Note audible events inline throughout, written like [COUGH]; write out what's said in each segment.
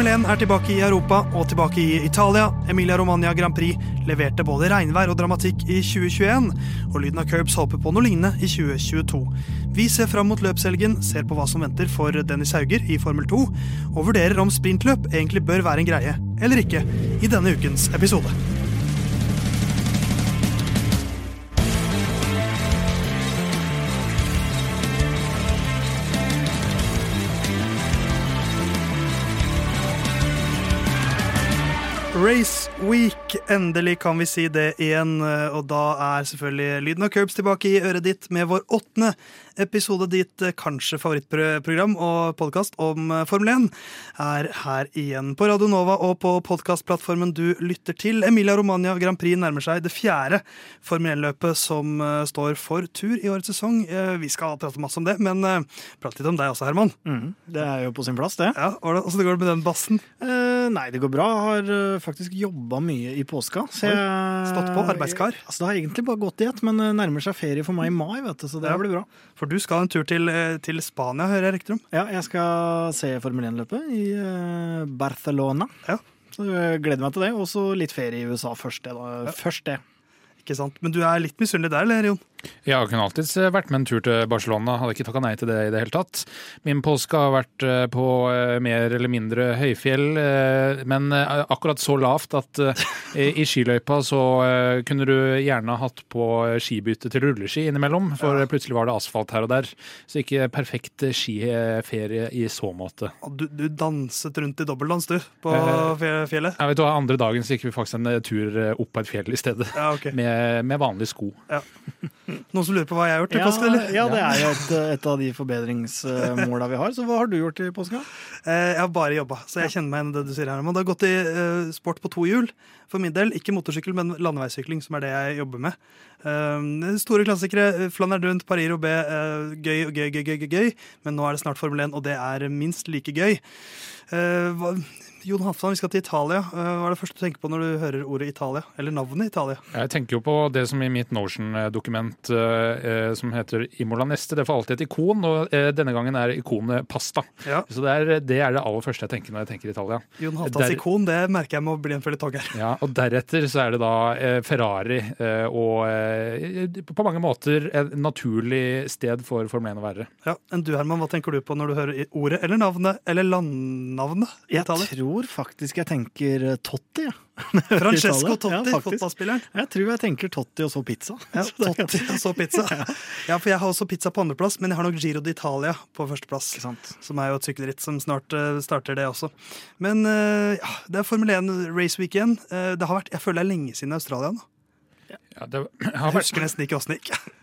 Formel 1 er tilbake i Europa og tilbake i Italia. Emilia Romagna Grand Prix leverte både regnvær og dramatikk i 2021, og lyden av curbs håper på noe lignende i 2022. Vi ser fram mot løpshelgen, ser på hva som venter for Dennis Hauger i Formel 2, og vurderer om sprintløp egentlig bør være en greie eller ikke i denne ukens episode. Week. Endelig kan vi si det igjen. Og da er selvfølgelig lyden av curbs tilbake i øret ditt med vår åttende episode. Ditt eh, kanskje favorittprogram og podkast om eh, Formel 1 er her igjen på Radio Nova og på podkastplattformen du lytter til. Emilia Romagna Grand Prix nærmer seg det fjerde Formel 1-løpet som eh, står for tur i årets sesong. Vi skal prate masse om det, men prate litt om deg også, Herman. Mm, det er jo på sin plass, det. Ja, Åssen går det med den bassen? Eh, nei, det går bra. Jeg har faktisk jobba mye i påska. Så jeg, Stått på arbeidskar? Altså, det har egentlig bare gått i ett, men nærmer seg ferie for meg i mai, vet du, så det ja. blir bra. For du skal en tur til, eh, til Spania, hører jeg rykter om? Ja, jeg skal se Formel 1-løpet i uh, Barcelona. Ja. Så jeg gleder meg til det. Og så litt ferie i USA først. Det, da. Ja. Først det. Ikke sant. Men du er litt misunnelig der, eller Jon? Jeg kunne alltids eh, vært med en tur til Barcelona, hadde ikke takka nei til det i det hele tatt. Min påske har vært eh, på eh, mer eller mindre høyfjell, men akkurat så lavt at i skiløypa så kunne du gjerne hatt på skibytte til rulleski innimellom, for plutselig var det asfalt her og der. Så ikke perfekt skiferie i så måte. Du, du danset rundt i dobbeldans, du, på fjellet? Jeg vet du, Andre dagen så gikk vi faktisk en tur opp på et fjell i stedet, ja, okay. med, med vanlige sko. Ja. Noen som lurer på hva jeg har gjort i ja, påsken, eller? Ja, det er jo et, et av de forbedringsmåla vi har. Så hva har du gjort i påska? Eh, jeg har bare jobba, så jeg kjenner meg igjen i det du sier her. Men det har gått i uh, sport på to hjul for min del. Ikke motorsykkel, men landeveissykling, som er det jeg jobber med. Uh, store klassikere. Flandern rundt, Paris Roubais. Gøy, gøy, gøy, gøy, gøy. Men nå er det snart Formel 1, og det er minst like gøy. Jon Hafsan, vi skal til Italia. Eh, hva er det første du tenker på når du hører ordet Italia? Eller navnet Italia? Jeg tenker jo på det som i mitt Notion-dokument eh, som heter Imola neste. Det får alltid et ikon, og eh, denne gangen er ikonet pasta. Ja. Så det er, det er, det aller første jeg tenker når jeg tenker Italia. Jon Halvdans Der... ikon, det merker jeg må bli en føljetong her. Ja, og deretter så er det da eh, Ferrari, eh, og eh, på mange måter et naturlig sted for Formel 1 å være. Ja, Enn du Herman, hva tenker du på når du hører ordet eller navnet, eller landnavnet i Italia? Jeg tror tror faktisk jeg tenker eh, Totti. Ja. [LAUGHS] Francesco Totti, ja, fotballspilleren. Jeg tror jeg tenker Totti og så pizza. Ja, [LAUGHS] Totti og [LAUGHS] så pizza. ja, for jeg har også pizza på andreplass, men jeg har nok Giro d'Italia på førsteplass. Som er jo et sykkelritt som snart uh, starter, det også. Men uh, ja, det er Formel 1 race weekend. Uh, det har vært, jeg føler det er lenge siden Australia nå. Ja, det [CLEARS THROAT] har. Jeg husker nesten ikke åssen det gikk.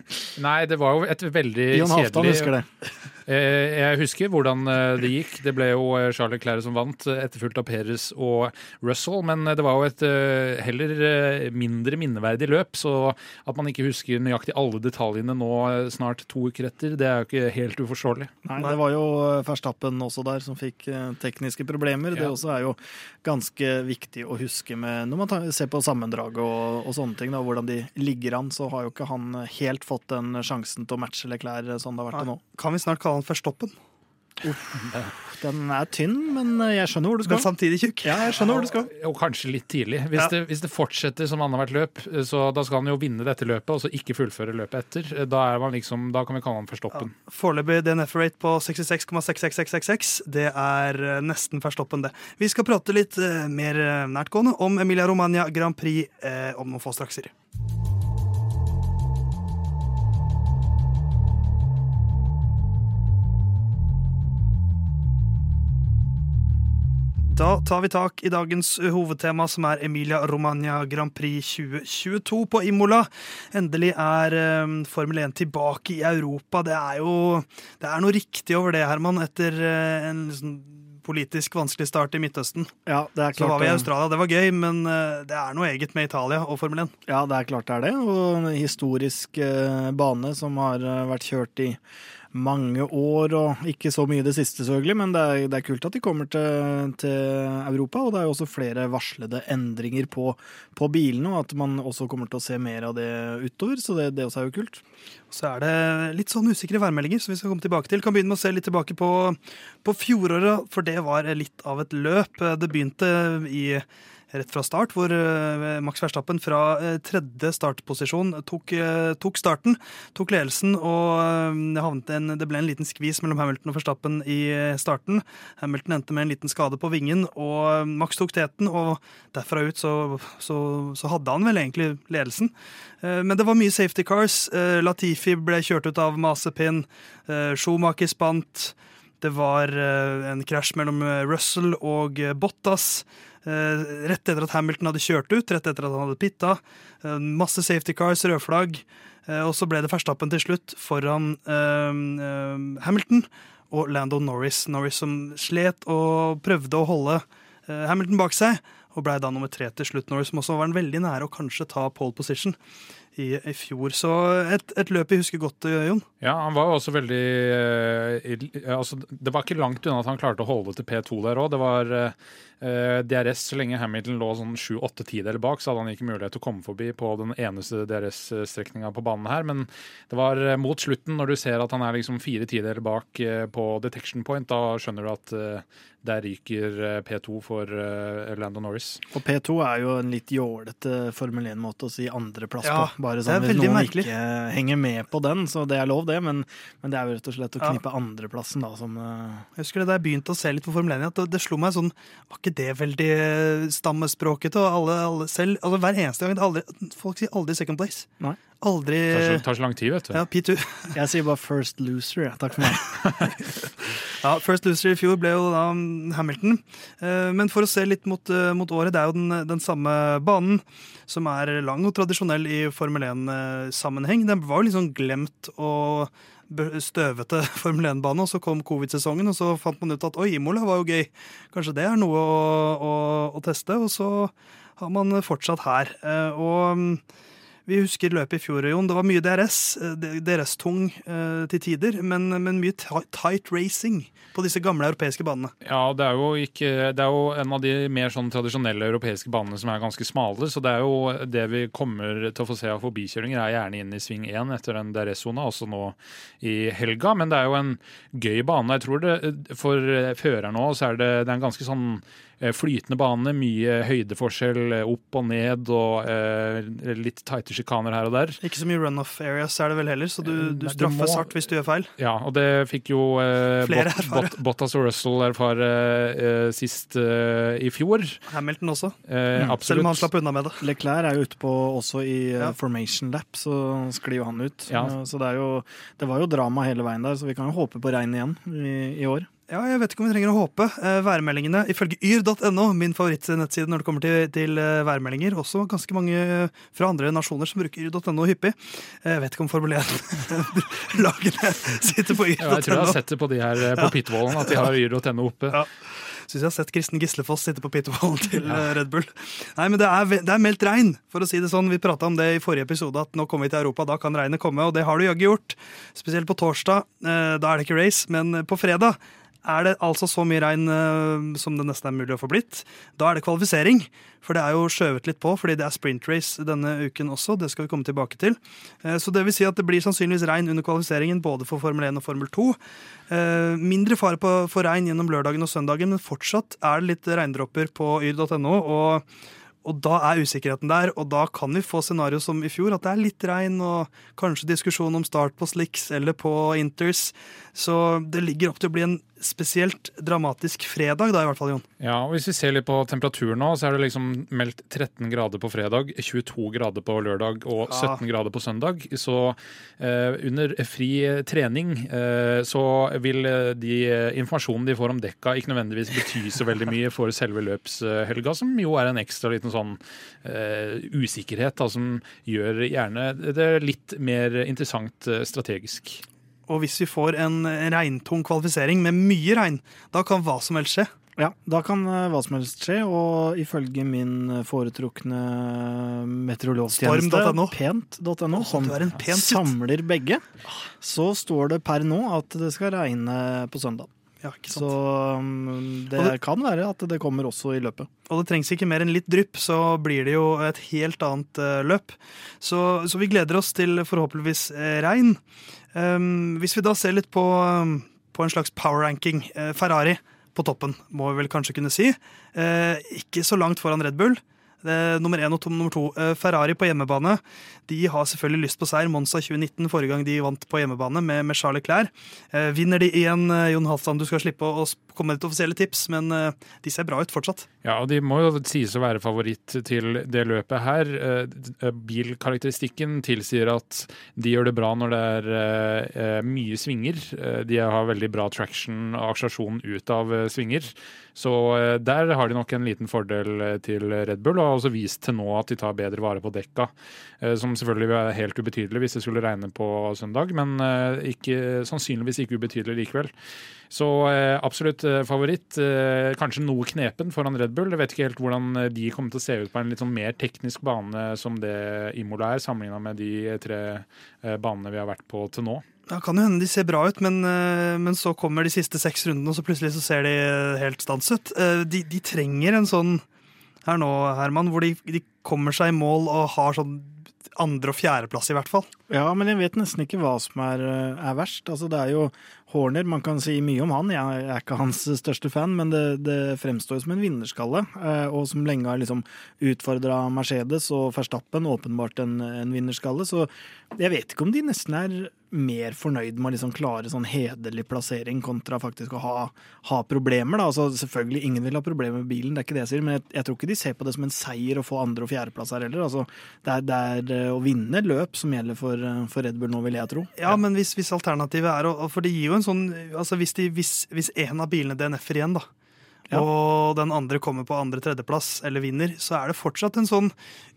Nei, det var jo et veldig kjedelig kjedelig Halvdan husker det. Eh, jeg husker hvordan eh, det gikk. Det ble jo eh, Charles Leclerc som vant, etterfulgt av Perez og Russell. Men det var jo et heller mindre minneverdig løp, så at man ikke husker nøyaktig alle detaljene nå snart to uker etter, det er jo ikke helt uforståelig. Nei, det var jo Verstappen også der som fikk tekniske problemer. Ja. Det også er jo ganske viktig å huske med når man ser på sammendraget og, og sånne ting, da, hvordan de ligger an, så har jo ikke han helt fått den sjansen til å matche Leclerc sånn det har vært til nå. Kan vi snart kalle han Verstoppen. Den er tynn, men jeg skjønner hvor du skal. Men samtidig tjukk. Ja, jeg skjønner hvor du skal. Og kanskje litt tidlig. Hvis, ja. det, hvis det, fortsetter som annethvert løp, så da skal han jo vinne dette løpet, og så ikke fullføre løpet etter. Da, liksom, da kan vi kalle han Verstoppen. Ja. Foreløpig DNF-rate på 66,66666. Det er eh, nesten Verstoppen, det. Vi skal prate litt uh, mer eh, nærtgående om Emilia Romagna Grand Prix om noen få strakser. Da tar vi tak i dagens hovedtema, som er Emilia Romagna Grand Prix 2022 på Imola. Endelig er um, Formel 1 tilbake i Europa. Det er jo det er noe riktig over det, Herman, etter uh, en liksom, politisk vanskelig start i Midtøsten. Ja, det er klart Så var vi i Australia, det var gøy, men det er noe eget med Italia og Formel 1. Ja, det er klart det er det. Og en historisk bane som har vært kjørt i mange år, og ikke så mye det siste, selvfølgelig, men det er, det er kult at de kommer til, til, Europa. Og det er jo også flere varslede endringer på, på, bilene, og at man også kommer til å se mer av det utover. Så det, det også er jo kult. Så er det litt sånn usikre værmeldinger som vi skal komme tilbake til. Kan begynne med å se litt tilbake på, på fjoråret, for det var litt av et løp. Det begynte i rett fra start, hvor eh, Max Verstappen fra eh, tredje startposisjon tok, eh, tok starten, tok ledelsen, og det, en, det, ble en liten skvis mellom Hamilton og Verstappen i starten. Hamilton endte med en liten skade på vingen, og Max tok teten, og derfra ut så, så, så hadde han vel egentlig ledelsen. Men det var mye safety cars. Latifi ble kjørt ut av Masepin. Schumacher spant. Det var en krasj mellom Russell og Bottas. Eh, rett etter at Hamilton hadde kjørt ut, rett etter at han hadde pitta. Eh, masse safety cars, rødflagg. Eh, og så ble det Verstappen til slutt foran Hamilton og Lando Norris. Norris som slet og prøvde å holde Hamilton bak seg, og ble da nummer tre til slutt. Norris som også var veldig nære å kanskje ta pole position i, i fjor. Så et, et, løp jeg husker godt, Jon. Ja, han var jo også veldig eh, altså, Det var ikke langt unna at han klarte å holde til P2 der òg. Det var eh, DRS så lenge Hamilton lå sånn sju-åtte tideler bak, så hadde han ikke mulighet til å komme forbi på den eneste DRS-strekninga på banen her. Men det var eh, mot slutten, når du ser at han er liksom fire tideler bak eh, på detection point, da skjønner du at eh, der ryker eh, P2 for Lando Norris. Og P2 er jo en litt jålete Formel 1-måte å si andreplass ja. på. Bare sånn, Hvis noen merkelig. ikke henger med på den, så det er lov, det. Men, men det er jo rett og slett å knipe ja. andreplassen, da, som uh... Jeg husker det da jeg begynte å se litt på Formel 1, at det, det, slo meg sånn Var ikke det veldig stammespråkete? stammespråket? Og alle, alle selv altså Hver eneste gang aldri, Folk sier aldri second place. Nei. Aldri Det tar, tar så lang tid, vet du. Ja, P2. [LAUGHS] jeg sier bare first loser, ja. Takk for meg. [LAUGHS] ja, First loser i fjor ble jo da Hamilton. Eh, men for å se litt mot, mot året, det er jo den, den samme banen som er lang og tradisjonell i Formel 1-sammenheng. Den var jo sånn glemt og støvete [LAUGHS] Formel 1-bane, og så kom covid-sesongen, og så fant man ut at oi, Imola var jo gøy. Kanskje det er noe å, å, å teste. Og så har man fortsatt her. Eh, og vi husker løpet i fjor, Jon. Det var mye DRS. Eh, DRS-tung eh, til tider, men, men, mye tight racing på disse gamle europeiske banene. Ja, det er, jo ikke, det er jo en av de mer sånn tradisjonelle europeiske banene som er ganske smale. Så det er jo det vi kommer til å få se av forbikjøringer, er gjerne inn i sving 1 etter den DRS-sona, også nå i helga. Men det er jo en gøy bane. Jeg tror det for føreren nå så er det, det er en ganske sånn flytende bane, mye høydeforskjell eh, opp og ned og eh, litt tighte sjikaner her og der. Ikke så mye runoff areas er det vel heller, så du, eh, du straffer hardt hvis du gjør feil. Ja, og det fikk jo eh, Bot, Bot, Bottas og Russell erfare eh, sist i fjor. Hamilton også, mm. selv om han slapp unna med det. Leclerc er jo ute på også i ja. formation lap, så sklir jo han ut. Ja. Så det, jo, det var jo drama hele veien der, så vi kan jo håpe på regn igjen i, i år. Ja, jeg vet ikke om vi trenger å håpe. Eh, værmeldingene ifølge yr.no, min favorittnettside når det kommer til, til eh, værmeldinger, også ganske mange fra andre nasjoner som bruker yr.no hyppig. Eh, jeg vet ikke om Formel [LAUGHS] 1-lagene sitter på yr.no. Ja, jeg tror jeg har sett det på de her på ja. Pitwallen, at de har yr.no oppe. Ja. Syns jeg har sett Kristen Gislefoss sitte på pitwallen til ja. Red Bull. Nei, men det er, det er, meldt regn, for å si det sånn. Vi prata om det i forrige episode, at nå kommer vi til Europa, da kan regnet komme. Og det har du jaggu gjort. Spesielt på torsdag. Da er det ikke race, men på fredag er det altså så mye regn uh, som det nesten er mulig å få blitt, da er det kvalifisering. For det er jo skjøvet litt på, fordi det er sprint race denne uken også. Det skal vi komme tilbake til. Uh, så det vil si at det blir sannsynligvis regn under kvalifiseringen både for Formel 1 og Formel 2. Uh, eh, mindre fare på, for regn gjennom lørdagen og søndagen, men fortsatt er det litt regndropper på yr.no. og og da er usikkerheten der, og da kan vi få scenario som i fjor, at det er litt regn og kanskje diskusjon om start på slicks eller på inters. Så det ligger opp til å bli en spesielt dramatisk fredag, da i hvert fall, Jon. Ja, og Hvis vi ser litt på temperaturen nå, så er det liksom meldt 13 grader på fredag, 22 grader på lørdag og 17 ja. grader på søndag. Så eh, under fri trening eh, så vil eh, de eh, informasjonen de får om dekka, ikke nødvendigvis bety så veldig mye for selve løpshelga, som jo er en ekstra liten sånn eh, usikkerhet da, som gjør gjerne det litt mer interessant eh, strategisk. Og hvis vi får en regntung kvalifisering med mye regn, da kan hva som helst skje. Ja, da kan eh, hva som helst skje, og ifølge min foretrukne meteorologtjeneste, .no. pent.no, som du en pen gutt. samler begge, så står det per nå at det skal regne på søndag. Ja, Så sant? um, det det- kan være at det kommer også i løpet. Og det trengs ikke mer enn litt drypp, så blir det jo et helt annet eh, løp. Så, så vi gleder oss til forhåpentligvis eh, regn. Um, hvis vi da ser litt på, på en slags power ranking, eh, Ferrari på toppen, må vi vel kanskje kunne si. Eh, ikke så langt foran Red Bull. Eh, nummer én og to, nummer to. Eh, Ferrari på hjemmebane. De har selvfølgelig lyst på seier. Monza 2019, forrige gang de vant på hjemmebane med, med Charles Clair. Vinner de igjen, Jon Halvdan, du skal slippe å, komme med litt offisielle tips, men de ser bra ut fortsatt. Ja, og de må jo sies å være favoritt til det løpet her. Eh, Bilkarakteristikken tilsier at de gjør det bra når det er eh, mye svinger. Eh, De har veldig bra traction og akselerasjon ut av svinger. Så der har de nok en liten fordel til Red Bull, og har også vist til nå at de tar bedre vare på dekka. Som selvfølgelig er helt ubetydelig hvis det skulle regne på søndag, men ikke, sannsynligvis ikke ubetydelig likevel. Så absolutt favoritt. Kanskje noe knepen foran Red Bull. Jeg vet ikke helt hvordan eh, de kommer til å se ut på en litt sånn mer teknisk bane som det Imola er, sammenligna med de tre eh, banene vi har vært på til nå. Ja, kan jo hende de ser bra ut, men, eh, men så kommer de siste seks rundene, og så plutselig så ser de helt stans ut. De, de trenger en sånn her nå, Herman, hvor de, de kommer seg i mål og har sånn andre- og fjerdeplass, i hvert fall. Ja, men jeg vet nesten ikke hva som er, eh, er verst. Altså, det er jo Horner, man kan si mye om han. Jeg er ikke hans største fan, men det, det fremstår som en vinnerskalle. eh, Og som lenge har liksom utfordra Mercedes og Verstappen, åpenbart en, en vinnerskalle. Så jeg vet ikke om de nesten er mer fornøyd med å liksom klare sånn hederlig plassering kontra faktisk å ha, ha problemer. Da. Altså, selvfølgelig, ingen vil ha problemer med bilen, det er ikke det jeg sier, men jeg, jeg tror ikke de ser på det som en seier å få andre- og fjerdeplass her heller. Altså, det, er, det er eh, å vinne løp som gjelder for, eh, for Red Bull nå, vil jeg tro. Ja, men hvis, hvis alternativet er å For det gir jo en sånn Altså hvis, de, hvis, hvis en av bilene DNF-er igjen, da, Ja. og den andre kommer på andre-tredjeplass eller vinner, så er det fortsatt en sånn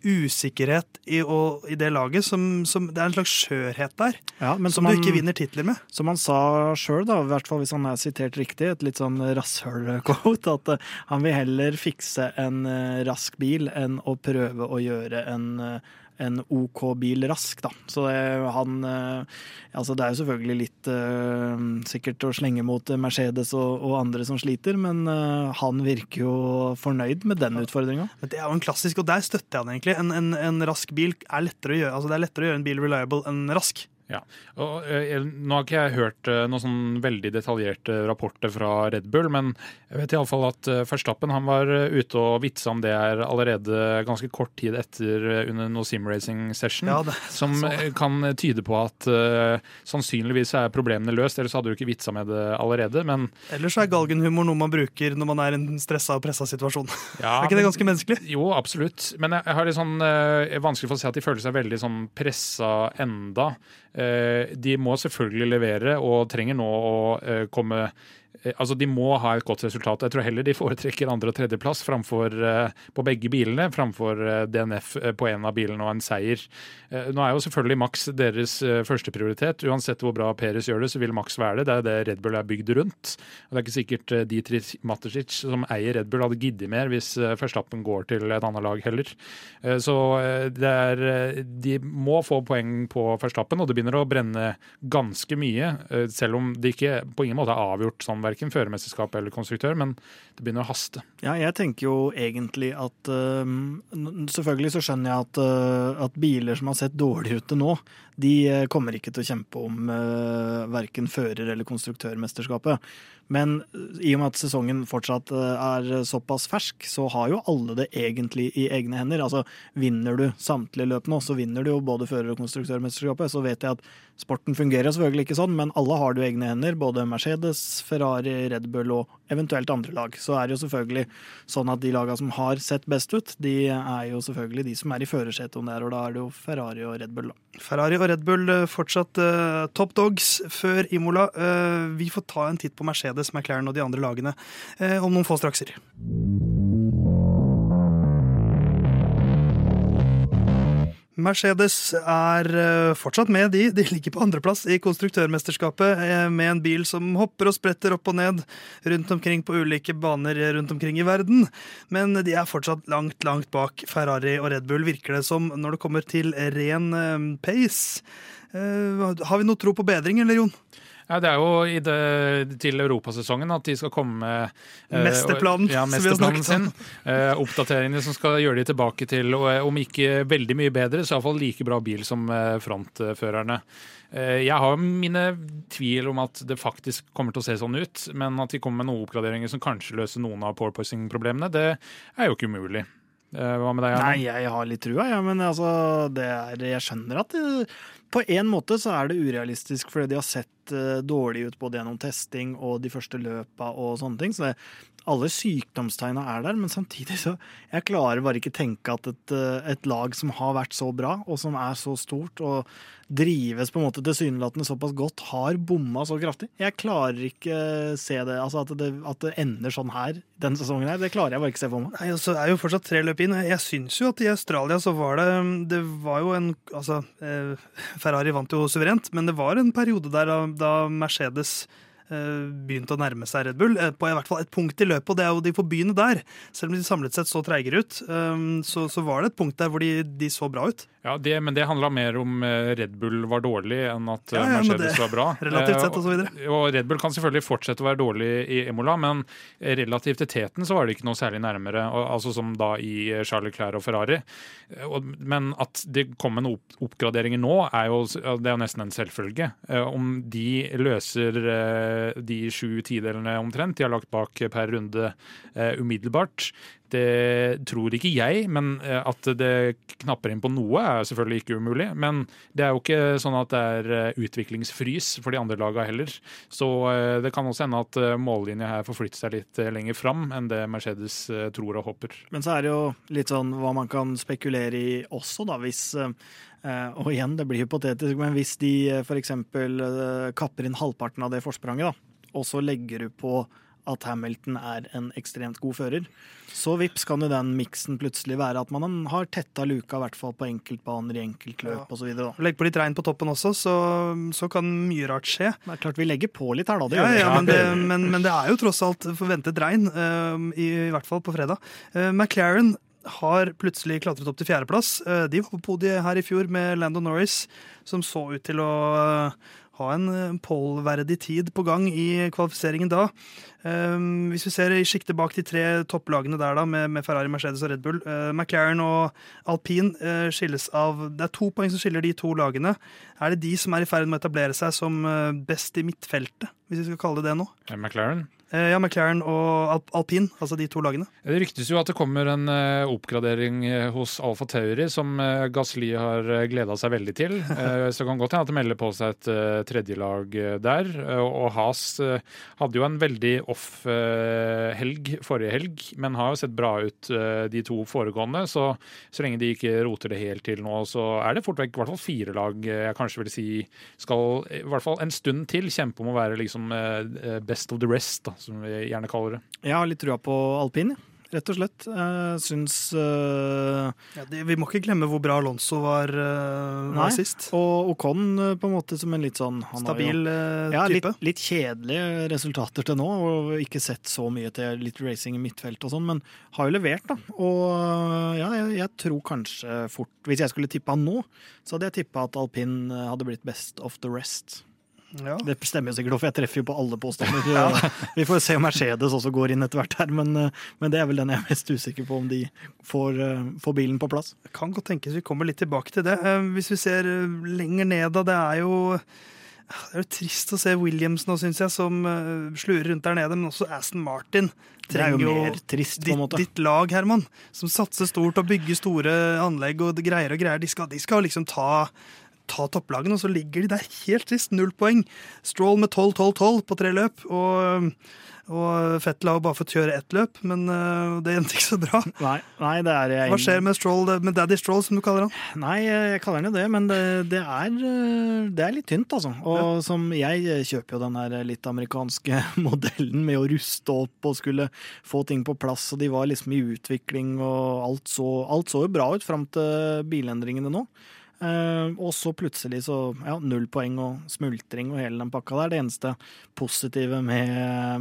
usikkerhet i, og, i det laget som, som Det er en slags skjørhet der, Ja, men som du ikke vinner titler med. Som han sa sjøl, i hvert fall hvis han er sitert riktig, et litt sånn rasshøl-quote, at uh, han vil heller fikse en uh, rask bil enn å prøve å gjøre en, eh, en OK bil rask, da. Så det, han eh, Altså, det er jo selvfølgelig litt uh, sikkert å slenge mot Mercedes og, og andre som sliter, men uh, han virker jo fornøyd med den utfordringa. Men det er jo en klassisk, og der støtter jeg den egentlig. En, en, en rask bil er lettere å gjøre altså det er lettere å gjøre en bil reliable enn rask. Ja, og eh, Nå har ikke jeg hørt eh, noen sånn veldig detaljerte rapporter fra Red Bull, men jeg vet iallfall at eh, Verstappen han var eh, ute og vitsa om det her allerede ganske kort tid etter eh, under noe simracing session. Ja, det, [LAUGHS] Som eh, kan tyde på at sannsynligvis er problemene løst, ellers hadde du ikke vitsa med det allerede. Men Ellers er galgenhumor noe man bruker når man er i en stressa og pressa situasjon. [LAUGHS] ja, er ikke det ganske menneskelig? Jo, absolutt. Men jeg, jeg har litt sånn vanskelig for å se at de føler seg veldig sånn pressa enda. Eh, de må selvfølgelig levere og trenger nå å eh, komme Altså, De må ha et godt resultat. Jeg tror heller de foretrekker andre- og tredjeplass eh, på begge bilene framfor uh, DNF eh, på en av bilene og en seier. Uh, Nå er jo selvfølgelig Max deres eh, førsteprioritet. Uansett hvor bra Peres gjør det, så vil Max være det. Det er det Red Bull er bygd rundt. Og Det er ikke sikkert eh, Dietrich Mateschitz, som eier Red Bull, hadde giddet mer hvis eh, Verstappen går til et annet lag heller. Eh, Så eh, det er, eh, de må få poeng på Verstappen, og det begynner å brenne ganske mye. eh, Selv om det ikke på ingen måte er avgjort sånn verken førermesterskap eller konstruktør, men det begynner å haste. Ja, jeg tenker jo egentlig at øhm, Selvfølgelig så skjønner jeg at, øh, at biler som har sett dårlig ut til nå, de øh, kommer ikke til å kjempe om uh, verken fører- eller konstruktørmesterskapet. Men øh, i og med at sesongen fortsatt er såpass fersk, så har jo alle det egentlig i egne hender. Altså, Vinner du samtlige løp nå, så vinner du jo både fører- og konstruktørmesterskapet. Så vet jeg at sporten fungerer selvfølgelig ikke sånn, men alle har det i egne hender. Både Mercedes, Ferrari, Red Bull og eventuelt andre lag. Så er det jo selvfølgelig sånn at de lagene som har sett best ut, de er jo selvfølgelig de som er i førersetet om det her, og da er det jo Ferrari og Red Bull, da. Ferrari og Red Bull eh, fortsatt uh, top dogs før Imola. Uh, vi får ta en titt på Mercedes, McLaren og de andre lagene uh, om noen få strakser. Mercedes er eh, fortsatt med, de. De ligger på andreplass i konstruktørmesterskapet eh, med en bil som hopper og spretter opp og ned rundt omkring på ulike baner rundt omkring i verden. Men de er fortsatt langt, langt bak Ferrari og Red Bull, virker det som, når det kommer til ren eh, pace. Har vi noe tro på bedring, eller Jon? Ja, Det er jo det, til europasesongen at de skal komme med uh, Mesterplanen, ja, mesterplanen sin. Uh, oppdateringene som skal gjøre de tilbake til, og, eh, om ikke veldig mye bedre, så iallfall like bra bil som eh, frontførerne. Uh, jeg har mine tvil om at det faktisk kommer til å se sånn ut, men at de kommer med noen oppgraderinger som kanskje løser noen av porpoising-problemene, det er jo ikke umulig. Eh, hva med deg? Nei, jeg har litt trua, ja, men altså, er, jeg skjønner at det, på en måte så er det urealistisk fordi de har sett uh, dårlig ut både gjennom testing og de første løpa og sånne ting. Så det, alle sykdomstegna er der, men samtidig så Jeg klarer bare ikke tenke at et, eh, et, lag som har vært så bra, og som er så stort og drives på en måte tilsynelatende såpass godt, har bomma så kraftig. Jeg klarer ikke se det. Altså at det, at det ender sånn her denne sesongen her, det klarer jeg bare ikke se for meg. Nei, altså, det er jo fortsatt tre løp inn. Jeg syns jo at i Australia så var det Det var jo en Altså, eh, Ferrari vant jo suverent, men det var en periode der da Mercedes Eh, begynt å nærme seg Red Bull. Eh, på i hvert fall et punkt i løpet, og det er jo de får begynne der. Selv om de samlet sett så treigere ut, eh, så, så, var det et punkt der hvor de, de så bra ut. Ja, det, Men det handla mer om Red Bull var dårlig enn at ja, ja, Mercedes var bra. [LAUGHS] Relativt sett Og så videre. Og Red Bull kan selvfølgelig fortsette å være dårlig i Emola, men relativt til teten så var det ikke noe særlig nærmere, altså som da i Charles Clair og Ferrari. Men at det kommer noen oppgraderinger nå, er jo, det er jo nesten en selvfølge. Om de løser de sju tidelene omtrent de har lagt bak per runde eh, umiddelbart. Det tror ikke jeg, men eh, at det knapper inn på noe er selvfølgelig ikke umulig. Men det er jo ikke sånn at det er eh, utviklingsfrys for de andre lagene heller. Så det kan også hende at mållinja her får flytte seg litt lenger fram enn det Mercedes tror og håper. Men så er det jo litt sånn hva man kan spekulere i også, da, hvis og igjen, det blir hypotetisk, men hvis de f.eks. kapper inn halvparten av det forspranget, da, og så legger du på at Hamilton er en ekstremt god fører, så vips kan jo den miksen plutselig være at man har tetta luka, i hvert fall på enkeltbaner i enkeltløp ja. osv. Legg på litt regn på toppen også, så, så, kan mye rart skje. Det er klart vi legger på litt her, da. Det ja, ja, men, det, men, men, det, er jo tross alt forventet regn, uh, i, i, hvert fall på fredag. Uh, McLaren har plutselig klatret opp til fjerdeplass. Uh, de var på podiet her i fjor med Landon Norris, som så ut til å ha en pole-verdig tid på gang i kvalifiseringen da. Um, hvis vi ser i sjiktet bak de tre topplagene der, da, med, med Ferrari, Mercedes og Red Bull uh, McLaren og alpin uh, skilles av Det er to poeng som skiller de to lagene. Er det de som er i ferd med å etablere seg som uh, best i midtfeltet, hvis vi skal kalle det det nå? McLaren? Eh, ja, McLaren og alpin, altså de to lagene. Det ryktes jo at det kommer en oppgradering eh, hos Alfa Tauri som Gasli har gleda seg veldig til. [LAUGHS] Så det kan godt hende at det melder på seg et tredjelag der. og Has hadde jo en veldig off helg forrige helg, men har jo sett bra ut de to foregående. Så så lenge de ikke roter det helt til nå, så er det fort vekk i hvert fall fire lag jeg kanskje vil si skal i hvert fall en stund til kjempe om å være liksom best of the rest. da som vi gjerne kaller det. Jeg har litt trua på alpin, rett og slett. Jeg syns uh, ja, det, Vi må ikke glemme hvor bra Alonso var, uh, var sist. Og Ocon på en måte som en litt sånn Stabil jo, ja, type. Litt, litt, kjedelige resultater til nå, og ikke sett så mye til litt racing i midtfelt og sånn, men har jo levert, da. Og ja, jeg, jeg, tror kanskje fort Hvis jeg skulle tippa nå, så hadde jeg tippa at alpin hadde blitt best of the rest. Ja. Det stemmer jo sikkert, for jeg treffer jo på alle påstander. [LAUGHS] ja. Vi får se om Mercedes også går inn etter hvert her, men, eh, men, det er vel den jeg er mest usikker på, om de får, eh, får bilen på plass. Det kan godt tenkes vi kommer litt tilbake til det. Eh, hvis vi ser lenger ned, da. Det er jo det er jo trist å se Williams nå, syns jeg, som slurer rundt der nede. Men også Aston Martin trenger jo trist, ditt, ditt, lag, Herman. Som satser stort og bygger store anlegg og greier og greier. De skal, de skal liksom ta ta topplagene, og så ligger de der helt sist. Null poeng. Stroll med 12-12-12 på tre løp. og... Og Fettel har jo bare fått kjøre ett løp, men uh, det endte ikke så bra. Nei, nei, det er jeg Hva skjer med, Stroll, med Daddy Stroll, som du kaller han? Nei, jeg kaller han jo det, men det, det, er, det er, litt tynt, altså. Og ja. som jeg kjøper jo den her litt amerikanske [LAUGHS] modellen med å ruste opp og skulle få ting på plass, og de var liksom i utvikling, og alt så, alt så jo bra ut fram til bilendringene nå. Uh, og så plutselig så ja, null poeng og smultring og hele den pakka der. Det eneste positive med,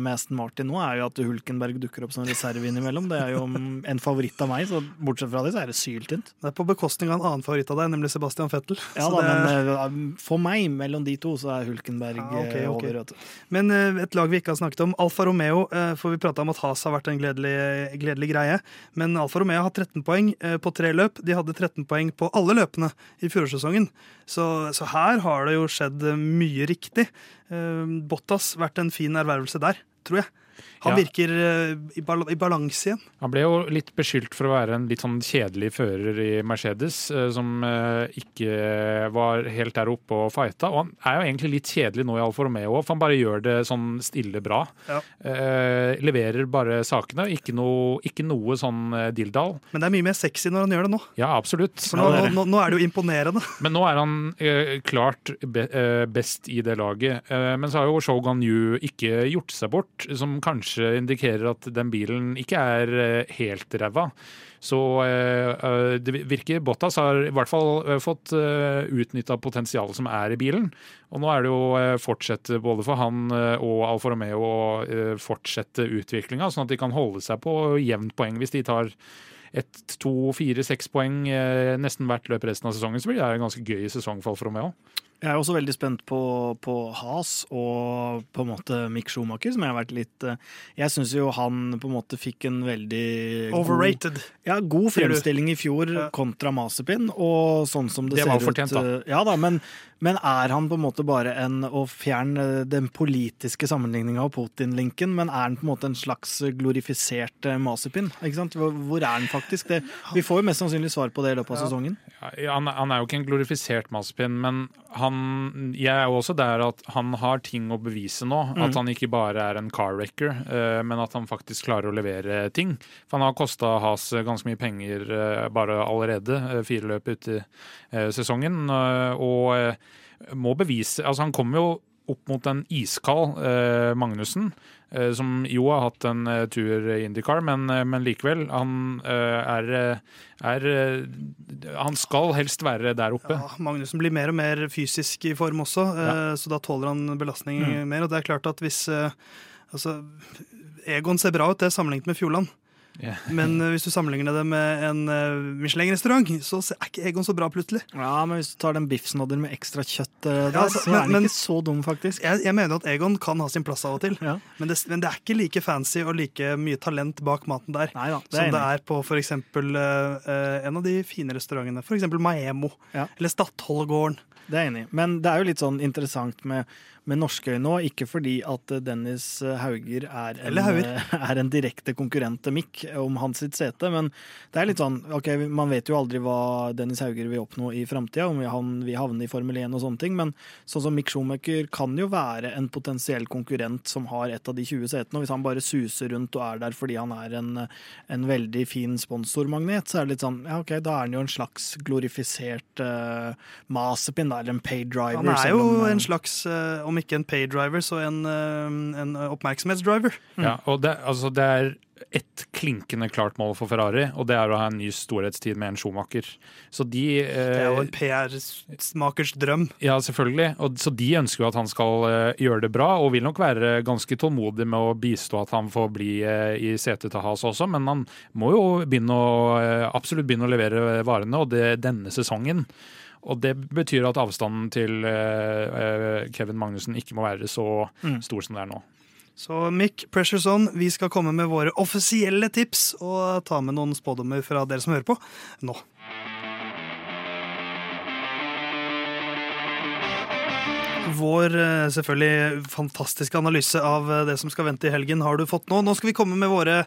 med Aston Martin nå er jo at Hulkenberg dukker opp som reserve innimellom. Det er jo en favoritt av meg, så bortsett fra det så er det syltynt. Det er på bekostning av en annen favoritt av deg, nemlig Sebastian Fettel. Ja da, det... men uh, for meg, mellom de to, så er Hulkenberg ja, okay, okay. over. Men uh, et lag vi ikke har snakket om, Alfa Romeo, for vi prata om at Has har vært en gledelig, gledelig greie. Men Alfa Romeo har 13 poeng på tre løp. De hadde 13 poeng på alle løpene i fjorårssesongen. Så, så, her har det jo skjedd mye riktig. Uh, Bottas vært en fin ervervelse der, tror jeg. Han ja. virker uh, i, bal i balanse igjen. Han ble jo litt beskyldt for å være en litt sånn kjedelig fører i Mercedes, uh, som uh, ikke var helt der oppe og fighta. Og han er jo egentlig litt kjedelig nå i Alfa Romeo òg, for han bare gjør det sånn stille bra. Ja. leverer bare sakene, ikke noe, ikke noe sånn dilldall. Men det er mye mer sexy når han gjør det nå. Ja, absolutt. For nå, nå, nå er det jo imponerende. [LAUGHS] Men nå er han klart be best i det laget. men så har jo Shogun Yu ikke gjort seg bort, som kanskje indikerer at den bilen ikke er eh, helt ræva. Så uh, det virker Bottas har i hvert fall fått utnytta potensialet som er i bilen. Og nå er det jo fortsette både for han og Alfa Romeo å fortsette utviklinga, sånn at de kan holde seg på jevnt poeng. Hvis de tar ett, to, fire, seks poeng nesten hvert løp resten av sesongen, så blir det en ganske gøy sesong for Alfa Romeo. Jeg er også veldig spent på, på Has og på en måte Mick Schumacher, som jeg har vært litt eh, Jeg syns jo han på en måte fikk en veldig Overrated. God, ja, god fremstilling i fjor kontra Masepin, og sånn som det, det ser fortjent. Da. Eh, ja da, men, men, er han på en måte bare en Å fjerne den politiske sammenligninga av Putin-linken, men er han på en måte en slags glorifisert Masipin? Ikke sant? Hvor, er han faktisk? Det, vi får jo mest sannsynlig svar på det i løpet av ja. sesongen. Ja, han, han, er jo ikke en glorifisert Masipin, men han Jeg er jo også der at han har ting å bevise nå. Mm. At han ikke bare er en car wrecker, men at han faktisk klarer å levere ting. For han har kosta Has ganske mye penger bare allerede, fire løp ute i sesongen. og må bevise Altså, han kommer jo opp mot en iskald Magnussen. Eh, som jo har hatt en eh, tur i IndyCar, men, eh, men likevel. Han er, er, Han skal helst være der oppe. Ja, Magnussen blir mer og mer fysisk i form også, ja. så da tåler han belastning mm. mer. Og det er klart at hvis Altså, Egon ser bra ut, det er sammenlignet med Fjordland. Yeah. Men uh, hvis du sammenligner det med en uh, Michelin-restaurant, så er ikke Egon så bra plutselig. Ja, Men hvis du tar den biffsnodder med ekstra kjøtt uh, der, ja, så, men, er den ikke så dum, faktisk. Jeg, jeg, mener at Egon kan ha sin plass av og til, ja. men, det, men, det, er ikke like fancy og like mye talent bak maten der Neida, det som det er på for eksempel en av de fine restaurantene. Eksempel Maemo ja. eller Stadholdgården. Det er jeg enig i. Men det er jo litt sånn interessant med med norske øyne òg. Ikke fordi at Dennis Hauger er en, [LAUGHS] er en direkte konkurrent til Mick om hans sitt sete, men det er litt sånn ok, Man vet jo aldri hva Dennis Hauger vil oppnå i framtida, om han vil havne i Formel 1 og sånne ting, men sånn som Mick Schumacher kan jo være en potensiell konkurrent som har et av de 20 setene. og Hvis han bare suser rundt og er der fordi han er en, en veldig fin sponsormagnet, så er det litt sånn ja ok, da er han jo en slags glorifisert uh, Mazepin, eller en paid driver. Han er jo om, en slags, uh, om ikke en paydriver, så en, eh, en oppmerksomhetsdriver. Mm. Ja, og det, altså det er ett klinkende klart mål for Ferrari, og det er å ha en ny storhetstid med en Schumacher. Så de eh, Det er jo en PR-smakers drøm. Ja, selvfølgelig. Og, så de ønsker jo at han skal eh, gjøre det bra, og vil nok være ganske tålmodig med å bistå at han får bli eh, i setet til Has også, men han må jo begynne å, eh, absolutt begynne å levere varene, og det denne sesongen. Og det betyr at avstanden til uh, Kevin Magnussen ikke må være så mm. stor som det er nå. Så Mick, pressure's on. Vi skal komme med våre offisielle tips og ta med noen spådommer fra dere som hører på nå. Vår eh, selvfølgelig fantastiske analyse av det som skal vente i helgen, har du fått nå. Nå skal vi komme med våre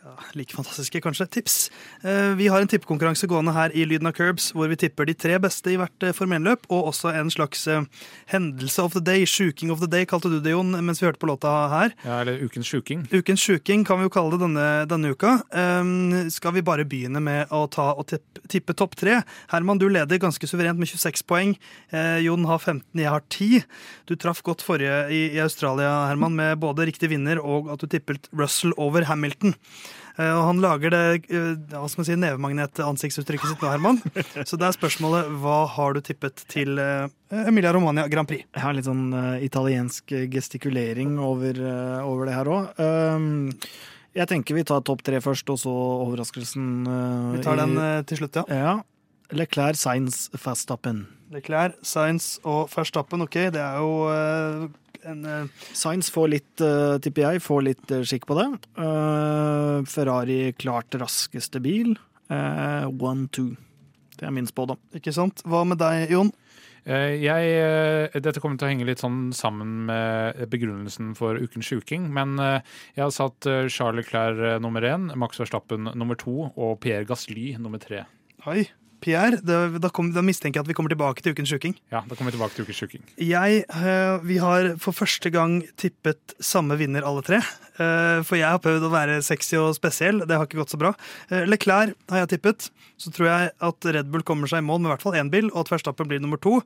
ja, like fantastiske, kanskje. Tips. Eh, Vi har en tippekonkurranse gående her i Lyden av Curbs, hvor vi tipper de tre beste i hvert formenløp, formelløp, og også en slags eh, hendelse of the day, sjuking of the day, kalte du det, Jon, mens vi hørte på låta her. Ja, eller Ukens sjuking. Ukens sjuking kan vi jo kalle det denne, denne uka. Um, skal vi bare begynne med å ta og tippe, tippe topp tre? Herman, du leder ganske suverent med 26 poeng. Uh, Jon har 15, jeg har 10. Du traff godt forrige i, i Australia, Herman, med både riktig vinner og at du tippet Russell over Hamilton. Eh, og han lager det eh, hva skal man si, nevemagnet-ansiktsuttrykket sitt nå, Herman. Så det er spørsmålet hva har du tippet til eh, Emilia Romagna Grand Prix? Jeg har litt sånn italiensk gestikulering over, over det her òg. jeg tenker vi tar topp tre først, og så overraskelsen. Vi tar den til slutt, ja. Ja. Leclerc, Science, Fastappen. Leclerc, Science og Verstappen, ok, det er jo en eh, Science får litt, uh, tipper jeg, får litt eh, skikk på det. Eh, Ferrari klart raskeste bil. Uh, One-two. Det er min spådom. Ikke sant? Hva med deg, Jon? Eh, Jeg, eh, dette kommer til å henge litt sånn sammen med begrunnelsen for Ukens sjuking, men eh, jeg har satt eh, Charles Clair eh, nummer én, Max Verstappen nummer to og Pierre Gasly nummer tre. Oi. Pierre, det, da, kom, da mistenker jeg at vi kommer tilbake til Ukens sjuking. Ja, da kommer vi tilbake til Ukens sjuking. Jeg, eh, Vi har for første gang tippet samme vinner, alle tre. Eh, For jeg har prøvd å være sexy og spesiell. Det har ikke gått så bra. Eh, Leclerc har jeg tippet. Så tror jeg at Red Bull kommer seg i mål med i hvert fall én bil, og at Verstappen blir nummer to.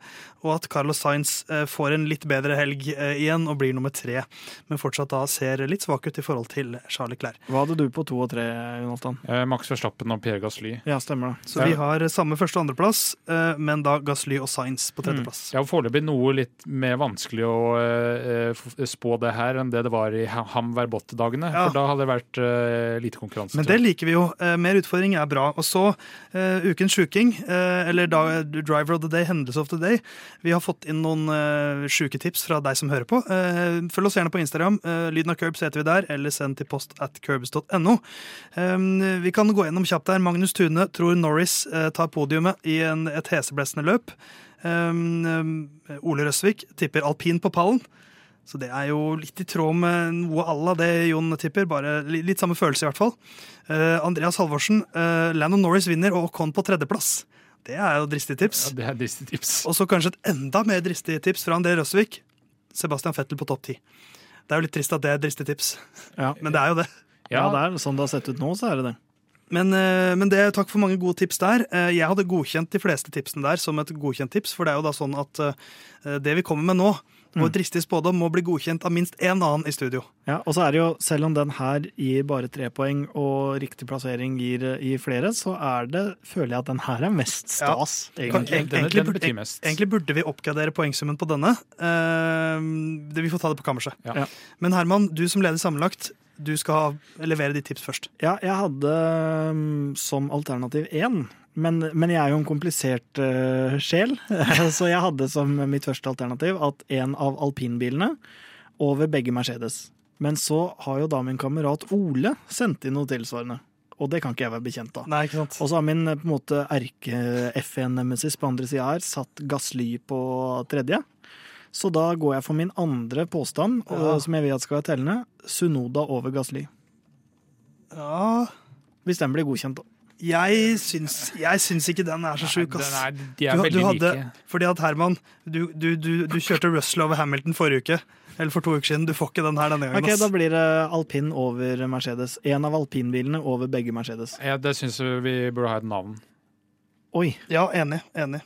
Og at Carlos Sainz får en litt bedre helg igjen og blir nummer tre. Men fortsatt da ser litt svak ut i forhold til Charles Leclerc. Hva hadde du på to og tre, Jonathan? Eh, Max Verstappen og Pierre Gasly. Ja, stemmer det. Så vi har samme første- og andreplass, eh, men da Gasly og Sainz på tredjeplass. Mm. Ja, foreløpig noe litt mer vanskelig å eh, spå det her enn det det var i Ha- Ham Verbotte-dagene. Ja. For da hadde det vært eh, lite konkurranse. Men det liker vi jo. Eh, Mer utfordring er bra. Og så eh, ukens sjuking, eh, eller da, Driver of the Day, hendelse of the day. Vi har fått inn noen sjuke tips fra deg som hører på. Eh, følg oss gjerne på Instagram. Lyden av Curbs heter vi der, eller send til post at curbs.no. Eh, vi kan gå gjennom kjapt der. Magnus Tune tror Norris eh, tar podiumet i en, et heseblesende løp. Um, um, Ole Røsvik tipper alpin på pallen. Så det er jo litt i tråd med noe à la det Jon tipper, bare litt samme følelse i hvert fall. Uh, Andreas Halvorsen, uh, Landon Norris vinner og Con på tredjeplass. Det er jo dristig tips. Ja, det er disse tips. Og så kanskje et enda mer dristig tips fra André Røsvik. Sebastian Fettel på topp ti. Det er jo litt trist at det er dristig tips, Ja. men det er jo det. Ja, det er sånn det har sett ut nå, så er det det. Men, eh, men det, takk for mange gode tips der. Eh, Jeg hadde godkjent de fleste tipsene der som et godkjent tips, for det er jo da sånn at eh, det vi kommer med nå, vår dristige spådom, må bli godkjent av minst én annen i studio. Ja, og så er det jo, selv om den her gir bare tre poeng, og riktig plassering gir, gir flere, så er det, føler jeg at den her er mest stas, Ja. egentlig. egentlig, den burde- betyr mest. egentlig burde vi oppgradere poengsummen på denne. Uh, det- vi får ta det på kammerset. Ja. Ja. Men Herman, du som leder sammenlagt, du skal levere ditt tips først. Ja, jeg hadde um, som alternativ én, men, men jeg er jo en komplisert uh, sjel, [LAUGHS] så jeg hadde som mitt første alternativ at en av alpinbilene over begge Mercedes. Men så har jo da min kamerat Ole sendt inn noe tilsvarende, og det kan ikke jeg være bekjent av. Nei, ikke sant? Og så har min på en måte erke-F1-nemesis på andre sida her satt Gassly på tredje. Så da går jeg for min andre påstand, Ja. eh, som jeg vet skal være tellende. Sunoda over Gasly. Ja, Hvis den blir godkjent, da. jeg syns, jeg syns ikke den er så sjuk, ass. Den er, de er Du, du hadde, like. fordi at Herman, du, du, du, du kjørte Russell over Hamilton forrige uke. Eller for to uker siden. Du får ikke den her denne gangen. Ok, ass. Da blir det alpin over Mercedes. En av alpinbilene over begge Mercedes. Ja, det syns vi burde ha et navn. Oi. Ja, enig. Enig.